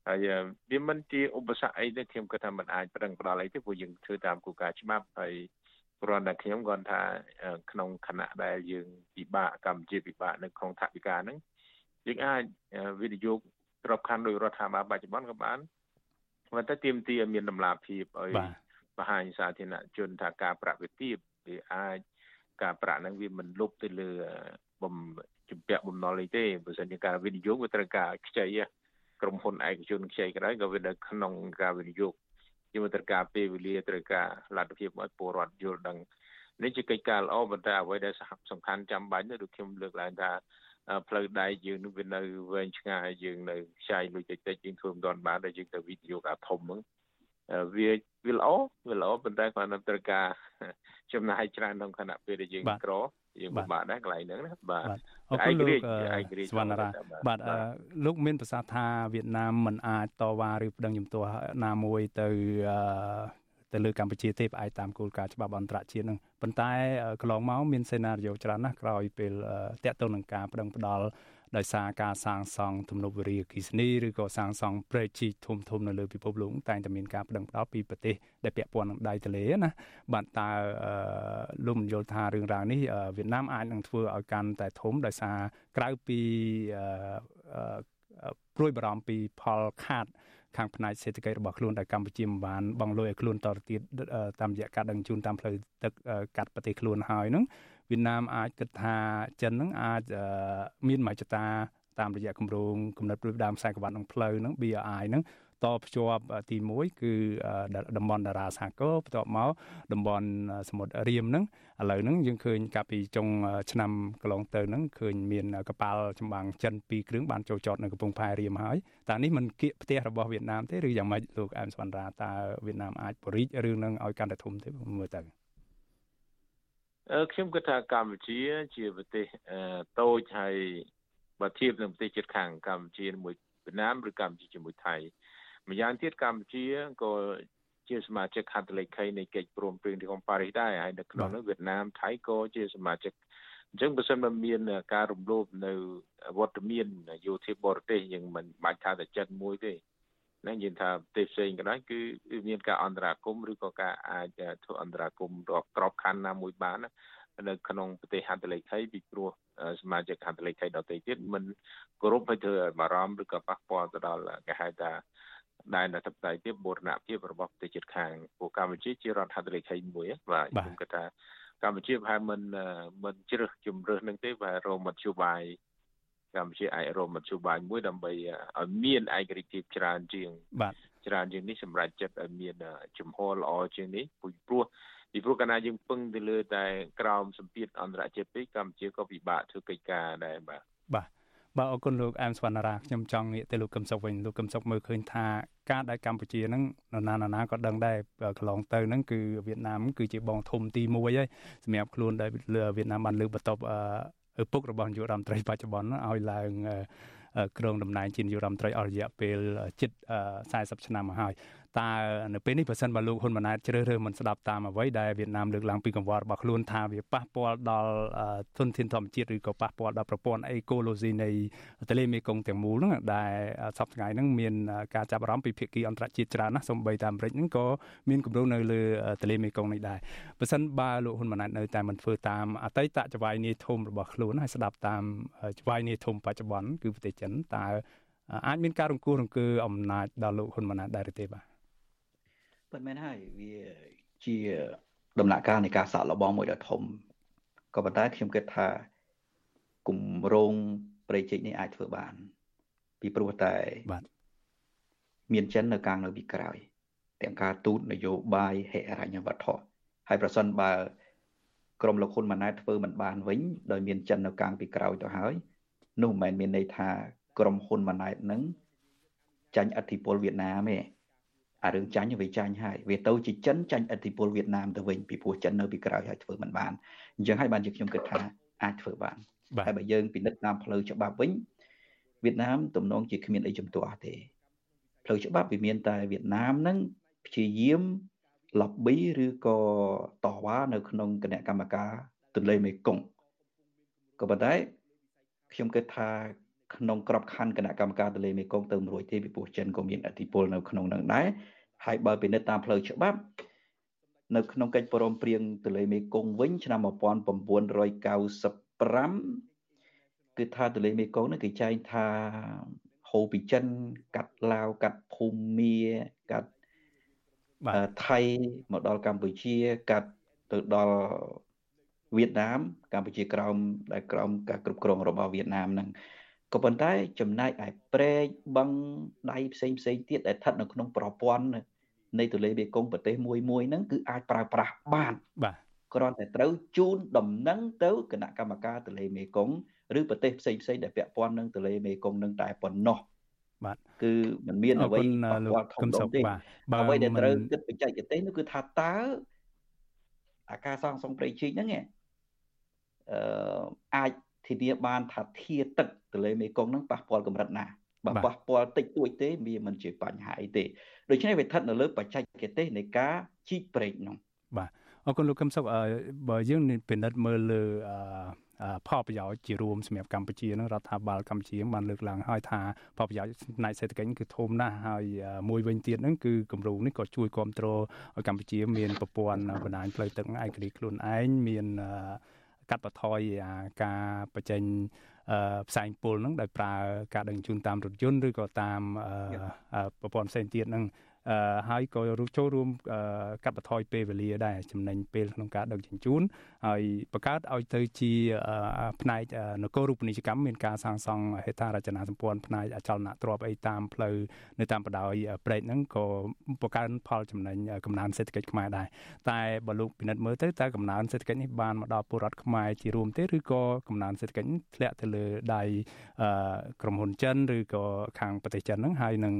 ហើយវាមិនជាឧបសគ្គអីទេខ្ញុំគិតថាมันអាចប្រឹងផ្ដាល់អីទេព្រោះយើងធ្វើតាមគោលការណ៍ច្បាប់ហើយគ្រាន់តែខ្ញុំគាត់ថាក្នុងគណៈដែលយើងពិបាកកម្ពុជាពិបាកនៅក្នុងថវិកាហ្នឹងយើងអាចវិនិយោគក្របខ័ណ្ឌដោយរដ្ឋាភិបាលបច្ចុប្បន្នក៏បានប៉ុន្តែទាមទារមានតម្លាភាពឲ្យ បង្ហាញសាធារណជនថាការប្រាក់វិទាបវាអាចការប្រាក់ហ្នឹងវាមិនលុបទៅលើបំជំពាក់បំណុលអីទេបើមិនជាការវិនិយោគវាត្រូវការខ្ចីក្រុមហ៊ុនឯកជនខ្ចីក៏ដោយក៏វានៅក្នុងការវិនិយោគជាត្រូវការពេលវេលាត្រូវការលទ្ធភាពឲ្យពលរដ្ឋយល់ដឹងនេះជាកិច្ចការល្អប៉ុន្តែអ្វីដែលសំខាន់ចាំបាច់នោះដូចខ្ញុំលើកឡើងថាផ្លូវដែកយើងនឹងវានៅវែងឆ្ងាយយើងនៅខ្ចាយលុយតិចតិចយើងធ្វើមិនទាន់បានតែយើងទៅវិនិយោគអាធំហ្នឹង វាវាល្អវាល្អប៉ុន្តែគាត់នៅត្រូវការចំណាយច្រើនក្នុងខណៈពេលដែលយើងក្រយើងពិបាកដែរកន្លែងហ្នឹងណាបាទអរគុណលោកសវណ្ណរាបាទលោកមានប្រសាសន៍ថាវៀតណាមមិនអាចតវ៉ាឬប្តឹងជំទាស់ណាមួយទៅទៅលើកម្ពុជាទេផ្អែកតាមគោលការណ៍ច្បាប់អន្តរជាតិនឹងប៉ុន្តែកន្លងមកមានសេណារីយ៉ូច្រើនណាស់ក្រោយពេលតាក់ទងនឹងការប្តឹងផ្ដាល់ ដោយសារការសាងសង់ទំនប់វារីអគ្គិសនីឬក៏សាងសង់ព្រែកជីកធំធំនៅលើពិភពលោកតែងតែមានការប្តឹងផ្ដាល់ពីប្រទេសដែលពាក់ព័ន្ធនឹងដៃទន្លេណាបាទតើលោកមយល់ថារឿងរ៉ាវនេះវៀតណាមអាចនឹងធ្វើឲ្យកាន់តែធំដោយសារក្រៅពីព្រួយបារម្ភពីផលខាតខាងផ្នែកសេដ្ឋកិច្ចរបស់ខ្លួនដែលកម្ពុជាមិនបានបងលុយឲ្យខ្លួនតទៅទៀតតាមរយៈការដឹងជូនតាមផ្លូវទឹកកាត់ប្រទេសខ្លួនហើយហ្នឹង វៀតណាមអាចគិតថាចិនហ្នឹងអាចមានមហិច្ឆតាតាមរយៈគម្រោងកំណត់ព្រឹបដើមខ្សែក្រវ៉ាត់នឹងផ្លូវហ្នឹង BRI ហ្នឹងតភ្ជាប់ទី1គឺតំបន់តារាសាគរបន្ទាប់មកតំបន់សមុទ្ររៀមហ្នឹងឥឡូវហ្នឹងយើងឃើញកាលពីចុងឆ្នាំកន្លងទៅហ្នឹងឃើញមានកប៉ាល់ចម្បាំងចិន2គ្រឿងបានចូលចតនៅកំពង់ផែរៀមហើយតើនេះមិនគៀកផ្ទះរបស់វៀតណាមទេឬយ៉ាងម៉េចលោកអែមសវណ្ណរាតើវៀតណាមអាចបរិយរឿងហ្នឹងឲ្យកាន់តែធំទេមើលទៅ ខ្ញុំគិតថាកម្ពុជា ជាប្រទេសតូចហើយបើធៀបនឹងប្រទេសជិតខាងកម្ពុជាមួយវៀតណាមឬកម្ពុជាជាមួយថៃម្យ៉ាងទៀតកម្ពុជាក៏ជាសមាជិកហត្ថលេខីនៃកិច្ចព្រមព្រៀងទីក្រុងប៉ារីសដែរហើយនៅក្នុងនោះវៀតណាមថៃក៏ជាសមាជិកអញ្ចឹងបើសិនបើមានការរំលោភនៅវត្តមានយោធាបរទេសយើងមិនបាច់ថាតែចិត្តមួយទេ នឹងនិយាយថាប្រទេសផ្សេងក៏ដោយគឺមានការអន្តរាគមឬក៏ការអាចធ្វើអន្តរាគមរកក្របខ័ណ្ឌណាមួយបាននៅក្នុងប្រទេសហត្ថលេខីពីព្រោះសមាជិកហត្ថលេខីដទៃទៀតមិនគោរពឲ្យធ្វើឲ្យបារម្ភឬក៏ប៉ះពាល់ទៅដល់គេហៅថាដែនអធិបតេយ្យភាពបូរណភាពរបស់ប្រទេសជិតខាងពួកកម្ពុជាជារដ្ឋហត្ថលេខីមួយបាទខ្ញុំគិតថាកម្ពុជាប្រហែលមិនមិនជ្រើសជំរើសនឹងទេបាទរមធ្យោបាយ កម្ពុជាអាចរមមធ្យោបាយមួយដើម្បីឲ្យមានឯករាជ្យភាពច្រើនជាងបាទច្រើនជាងនេះសម្រាប់ចិត្តឲ្យមានជំហរល្អជាងនេះពីព្រោះពីព្រោះកាលណាយើងពឹងទៅលើតែក្រោមសម្ពាធអន្តរជាតិពេកកម្ពុជាក៏ពិបាកធ្វើកិច្ចការដែរបាទបាទបាទអរគុណលោកអែមសវណ្ណរាខ្ញុំចង់ងាកទៅលោកកឹមសុខវិញលោកកឹមសុខមើលឃើញថាការដែលកម្ពុជាហ្នឹងនរណានរណាក៏ដឹងដែរកន្លងទៅហ្នឹងគឺវៀតណាមគឺជាបងធំទី1ហើយសម្រាប់ខ្លួនដែលវៀតណាមបានលើកបន្ទប់ ឪពុករបស់នាយករដ្ឋមន្ត្រីបច្ចុប្បន្នឲ្យឡើងគ្រងតំណែងជានាយករដ្ឋមន្ត្រីអស់រយៈពេលជិត40ឆ្នាំមកហើយ តើនៅពេលនេះបើសិនបើលោកហ៊ុនម៉ាណែតជ្រើសរើសមិនស្ដាប់តាមអ្វីដែលវៀតណាមលើកឡើងពីកង្វល់របស់ខ្លួនថាវាប៉ះពាល់ដល់ធនធានធម្មជាតិឬក៏ប៉ះពាល់ដល់ប្រព័ន្ធអេកូឡូស៊ីនៃទន្លេមេគង្គទាំងមូលហ្នឹងដែលសប្តាហ៍ថ្ងៃហ្នឹងមានការចាប់អារម្មណ៍ពីភាគីអន្តរជាតិច្រើនណាស់សូម្បីតែអាមេរិកហ្នឹងក៏មានគម្រោងនៅលើទន្លេមេគង្គនេះដែរបើសិនបើលោកហ៊ុនម៉ាណែតនៅតែមិនធ្វើតាមអតីតចវាយនីធំរបស់ខ្លួនហើយស្ដាប់តាមចវាយនីធំបច្ចុប្បន្នគឺប្រទេសចិនតើអាចមានការរង្គោះរង្គើអំណាចដល់លោកហ៊ុនម៉ាណែតដែរទេបាទ ពិតមែនហើយវាជាដំណាក់កាលនៃការសាក់លបងមួយដ៏ធំក៏ប៉ុន្តែខ្ញុំគិតថាគម្រោងប្រេជិកនេះអាចធ្វើបាន ពីព្រោះតែបាទមានចិននៅកាងនៅពីក្រោយទាំងការទូតនយោបាយហិរញ្ញវត្ថុហើយប្រសិនបើក្រមលោកហ៊ុនម៉ាណែតធ្វើមិនបានវិញដោយមានចិននៅកាងពីក្រោយទៅហើយនោះមិនមែនមានន័យថាក្រមហ៊ុនម៉ាណែតនឹងចាញ់អធិបុលវៀតណាមទេ អារឿងចាញ់វាចាញ់ហើយវាទៅជាចិនចាញ់ឥទ្ធិពលវៀតណាមទៅវិញពីព្រោះចិននៅពីក្រោយហើយធ្វើមិនបានអញ្ចឹងហើយបានជាខ្ញុំគិតថាអាចធ្វើបានហើយបើយើងពិនិត្យតាមផ្លូវច្បាប់វិញវៀតណាមទំនងជាគ្មានអីជំទាស់ទេផ្លូវច្បាប់វាមានតែវៀតណាមហ្នឹងព្យាយាម lobby ឬក៏តវ៉ានៅក្នុងគណៈកម្មការទន្លេមេគង្គក៏ប៉ុន្តែខ្ញុំគិតថា ក្នុងក្របខ័ណ្ឌគណៈកម្មការទន្លេមេគង្គទៅមួយទេពីព្រោះចិនក៏មានអធិបុលនៅក្នុងនឹងដែរហើយបើពិនិត្យតាមផ្លូវច្បាប់នៅក្នុងកិច្ចព្រមព្រៀងទន្លេមេគង្គវិញឆ្នាំ1995គឺថាទន្លេមេគង្គនេះគេចែងថាហូរពីចិនកាត់ឡាវកាត់ភូមាកាត់ថៃមកដល់កម្ពុជា កាត់ទៅដល់វៀតណាមកម្ពុជាក្រោមដែលក្រោមការគ្រប់គ្រងរបស់វៀតណាមហ្នឹង ក៏ប៉ុន្តែចំណែកឯព្រែកបឹងដៃផ្សេងផ្សេងទៀតដែលស្ថិតនៅក្នុងប្រព័ន្ធនៃទន្លេមេគង្គប្រទេសមួយមួយហ្នឹងគឺអាចប្រើប្រាស់បានបាទគ្រាន់តែត្រូវជូនដំណឹងទៅគណៈកម្មការទន្លេមេគង្គឬប្រទេសផ្សេងផ្សេងដែលពាក់ព័ន្ធនឹងទន្លេមេគង្គនឹងតែប៉ុណ្ណោះបាទគឺมันមានអ្វីប៉ះពាល់ធំធំទេអ្វីដែលត្រូវគិតបច្ចេកទេសនោះគឺថាតើអាការសងសងប្រៃជីកហ្នឹងអឺអាច ធានាបានថាធាទឹកទន្លេមេគង្គហ្នឹងប៉ះពាល់កម្រិតណាបើប៉ះពាល់តិចតួចទេវាមិនជាបញ្ហាអីទេដូច្នេះវាស្ថិតនៅលើបច្ចេកទេសនៃការជីកប្រេកហ្នឹងបាទអរគុណលោកកឹមសុខបើយើងពិនិត្យមើលលើផលប្រយោជន៍ជារួមសម្រាប់កម្ពុជានឹងរដ្ឋាភិបាលកម្ពុជាបានលើកឡើងហើយថាផលប្រយោជន៍ផ្នែកសេដ្ឋកិច្ចគឺធំណាស់ហើយមួយវិញទៀតហ្នឹងគឺគម្រោងនេះក៏ជួយគ្រប់គ្រងឲ្យកម្ពុជាមានប្រព័ន្ធបណ្ដាញផ្លូវទឹកឯករាជ្យខ្លួនឯងមាន កាត់បន្ថយការបច្ចេញផ្សែងពុលហ្នឹងដោយប្រើការដឹកជញ្ជូនតាមរថយន្តឬក៏តាមប្រព័ន្ធផ្សេងទៀតហ្នឹងហើយក៏ចូលរួមកាត់បន្ថយពេលវេលាដែរចំណេញពេលក្នុងការដឹកជញ្ជូនហើយបង្កើតឲ្យទៅជាផ្នែកនគររូបនីយកម្មមានការសាងសង់ហេដ្ឋារចនាសម្ព័ន្ធផ្នែកអចលនទ្រព្យអីតាមផ្លូវនៅតាមបណ្ដោយព្រែកហ្នឹងក៏បង្កើនផលចំណេញកំណើនសេដ្ឋកិច្ចខ្មែរដែរតែបើលោកពិនិត្យមើលទៅតើកំណើនសេដ្ឋកិច្ចនេះបានមកដល់ពលរដ្ឋខ្មែរជារួមទេឬក៏កំណើនសេដ្ឋកិច្ចធ្លាក់ទៅលើដៃក្រុមហ៊ុនចិនឬក៏ខាងប្រទេសចិនហ្នឹងហើយនឹង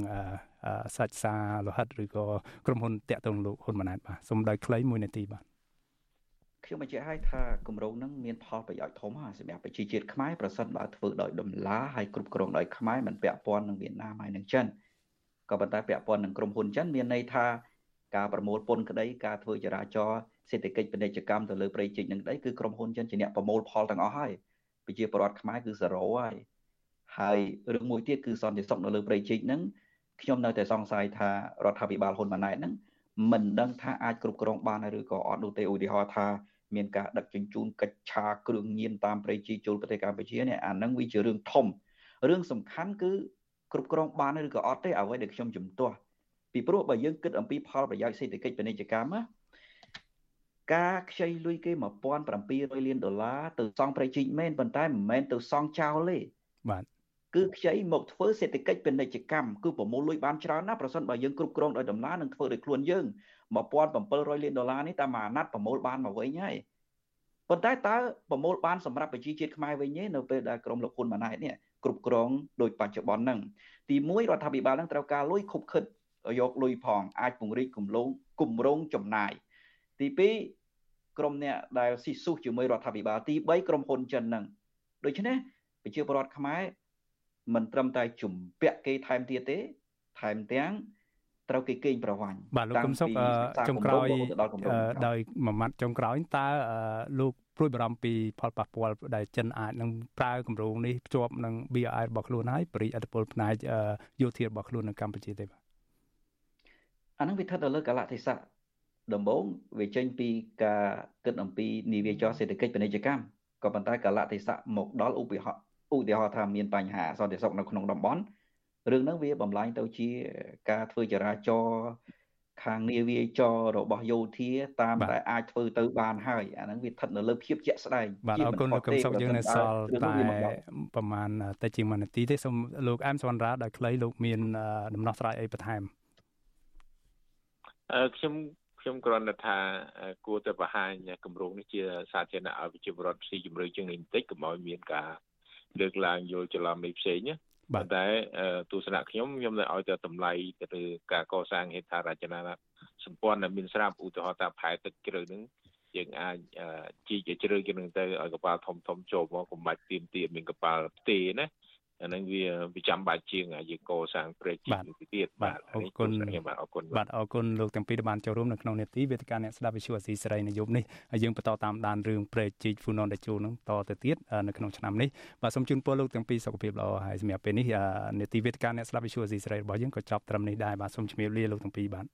សាច់សាលោហិតឬក៏ក្រុមហ៊ុនតាក់ទងលោកហ៊ុនម៉ាណែតបាទសូមដោយខ្លី1នាទីបាទ ខ្ញុំបញ្ជាក់ឲ្យថាគម្រោងនឹងមានផលប្រយោជន៍ធំហើយសម្រាប់ប្រជាជាតិខ្មែរប្រសិនបើធ្វើដោយដំឡាហើយគ្រប់គ្រងដោយខ្មែរមិនពាក់ព័ន្ធនឹងវៀតណាមហើយនឹងចិនក៏ប៉ុន្តែពាក់ព័ន្ធនឹងក្រុមហ៊ុនចិនមានន័យថាការប្រមូលពន្ធក្តីការធ្វើចរាចរណ៍សេដ្ឋកិច្ចពាណិជ្ជកម្មទៅលើប្រៃជីកនឹងក្តីគឺក្រុមហ៊ុនចិនជាអ្នកប្រមូលផលទាំងអស់ហើយប្រជាពលរដ្ឋខ្មែរគឺ0ហើយហើយរឿងមួយទៀតគឺសន្តិសុខនៅលើប្រៃជីកនឹងខ្ញុំនៅតែសង្ស័យថារដ្ឋាភិបាលហ៊ុនម៉ាណែតហ្នឹង មិនដឹងថាអាចគ្រប់គ្រងបានឬក៏អត់នោះទេឧទាហរណ៍ថាមានការដឹកជញ្ជូនកិច្ចឆាគ្រឿងញៀនតាមប្រៃជីចូលប្រទេសកម្ពុជានេះអាហ្នឹងវាជារឿងធំរឿងសំខាន់គឺគ្រប់គ្រងបានឬក៏អត់ទេអ្វីដែលខ្ញុំជំទាស់ពីព្រោះបើយើងគិតអំពីផលប្រយោជន៍សេដ្ឋកិច្ចពាណិជ្ជកម្មណាការខ្ចីលុយគេ1700លានដុល្លារទៅសង់ប្រៃជីកមែនប៉ុន្តែមិនមែនទៅសង់ចោលទេបាទ គឺខ្ចីមកធ្វើសេដ្ឋកិច្ចពាណិជ្ជកម្មគឺប្រមូលលុយបានច្រើនណាស់ប្រសិនបើយើងគ្រប់គ្រងដោយដំណើរនឹងធ្វើដោយខ្លួនយើង1700លានដុល្លារនេះតាមអាណត្តិប្រមូលបានមកវិញហើយប៉ុន្តែតើប្រមូលបានសម្រាប់ប្រជាជាតិខ្មែរវិញទេនៅពេលដែលក្រមលោកហ៊ុនម៉ាណែតនេះគ្រប់គ្រងដោយបច្ចុប្បន្នហ្នឹងទី1រដ្ឋាភិបាលហ្នឹងត្រូវការលុយខុបខិតយកលុយផងអាចពង្រីកគម្រោងគម្រោងចំណាយទី2ក្រុមអ្នកដែលស៊ីស៊ូសជាមួយរដ្ឋាភិបាលទី3ក្រុមហ៊ុនចិនហ្នឹងដូច្នេះប្រជាពលរដ្ឋខ្មែរ មិនត្រឹមតែជំពាក់គេថែមទៀតទេថែមទាំងត្រូវគេកេងប្រវ័ញ្ចបាទលោកកឹមសុខចុងក្រោយដោយមួយម៉ាត់ចុងក្រោយតើលោកព្រួយបារម្ភពីផលប៉ះពាល់ដែលចិនអាចនឹងប្រើគម្រោងនេះភ្ជាប់នឹង BRI របស់ខ្លួនហើយបរិយាអធិពលផ្នែកយោធារបស់ខ្លួននៅកម្ពុជាទេបាទអានឹងវាស្ថិតនៅលើកលៈទេសៈដំបូងវាចេញពីការគិតអំពីនិវាចរសេដ្ឋកិច្ចពាណិជ្ជកម្មក៏ប៉ុន្តែកលៈទេសៈមកដល់ឧបិហ ឧទាហរណ៍ថាមានបញ្ហាសន្តិសុខនៅក្នុងតំបន់រឿងហ្នឹងវាបំលែងទៅជាការធ្វើចរាចរណ៍ខាងនាវាចររបស់យោធាតាមដែលអាចធ្វើទៅបានហើយអាហ្នឹងវាស្ថិតនៅលើភាពជាក់ស្ដែងបាទអរគុណលោកកឹមសុខយើងនៅសល់តែប្រហែលតែជា1នាទីទេសូមលោកអែមសវណ្ណរាដោយខ្លីលោកមានដំណោះស្រាយអីបន្ថែមអឺខ្ញុំខ្ញុំគ្រាន់តែថាគួរតែបង្ហាញគម្រោងនេះជាសាធារណៈឲ្យវិជាបរដ្ឋស៊ីជំរឿជាងនេះបន្តិចកុំឲ្យមានការ លើកឡើងយល់ច្រឡំនេះផ្សេងណាប៉ុន្តែទស្សនៈខ្ញុំខ្ញុំនៅឲ្យទៅតម្លៃទៅលើការកសាងហេដ្ឋារចនាសម្ព័ន្ធដែលមានស្រាប់ឧទាហរណ៍ថាផែទឹកជ្រៅនឹងយើងអាចជីកជ្រៅជាងនឹងទៅឲ្យកប៉ាល់ធំធំចូលមកកុំបាច់ទៀមទាមានកប៉ាល់ផ្ទេណា អានឹងវាវាចាំបាច់ជាងយើងកសាងព្រែកជីកទៀតបាទអរគុណខ្ញុំបាទអរគុណបាទអរគុណលោកទាំងពីរដែលបានចូលរួមនៅក្នុងនេតិវេទិកាអ្នកស្ដាប់វិទ្យុអសីសេរីនៅយប់នេះហើយយើងបន្តតាមដានរឿងព្រែកជីកហ្វូណនដាជូនឹងតទៅទៀតនៅក្នុងឆ្នាំនេះបាទសូមជូនពរលោកទាំងពីរសុខភាពល្អហើយសម្រាប់ពេលនេះនេតិវេទិកាអ្នកស្ដាប់វិទ្យុអសីសេរីរបស់យើងក៏ចប់ត្រឹមនេះដែរបាទសូមជម្រាបលាលោកទាំងពីរបាទ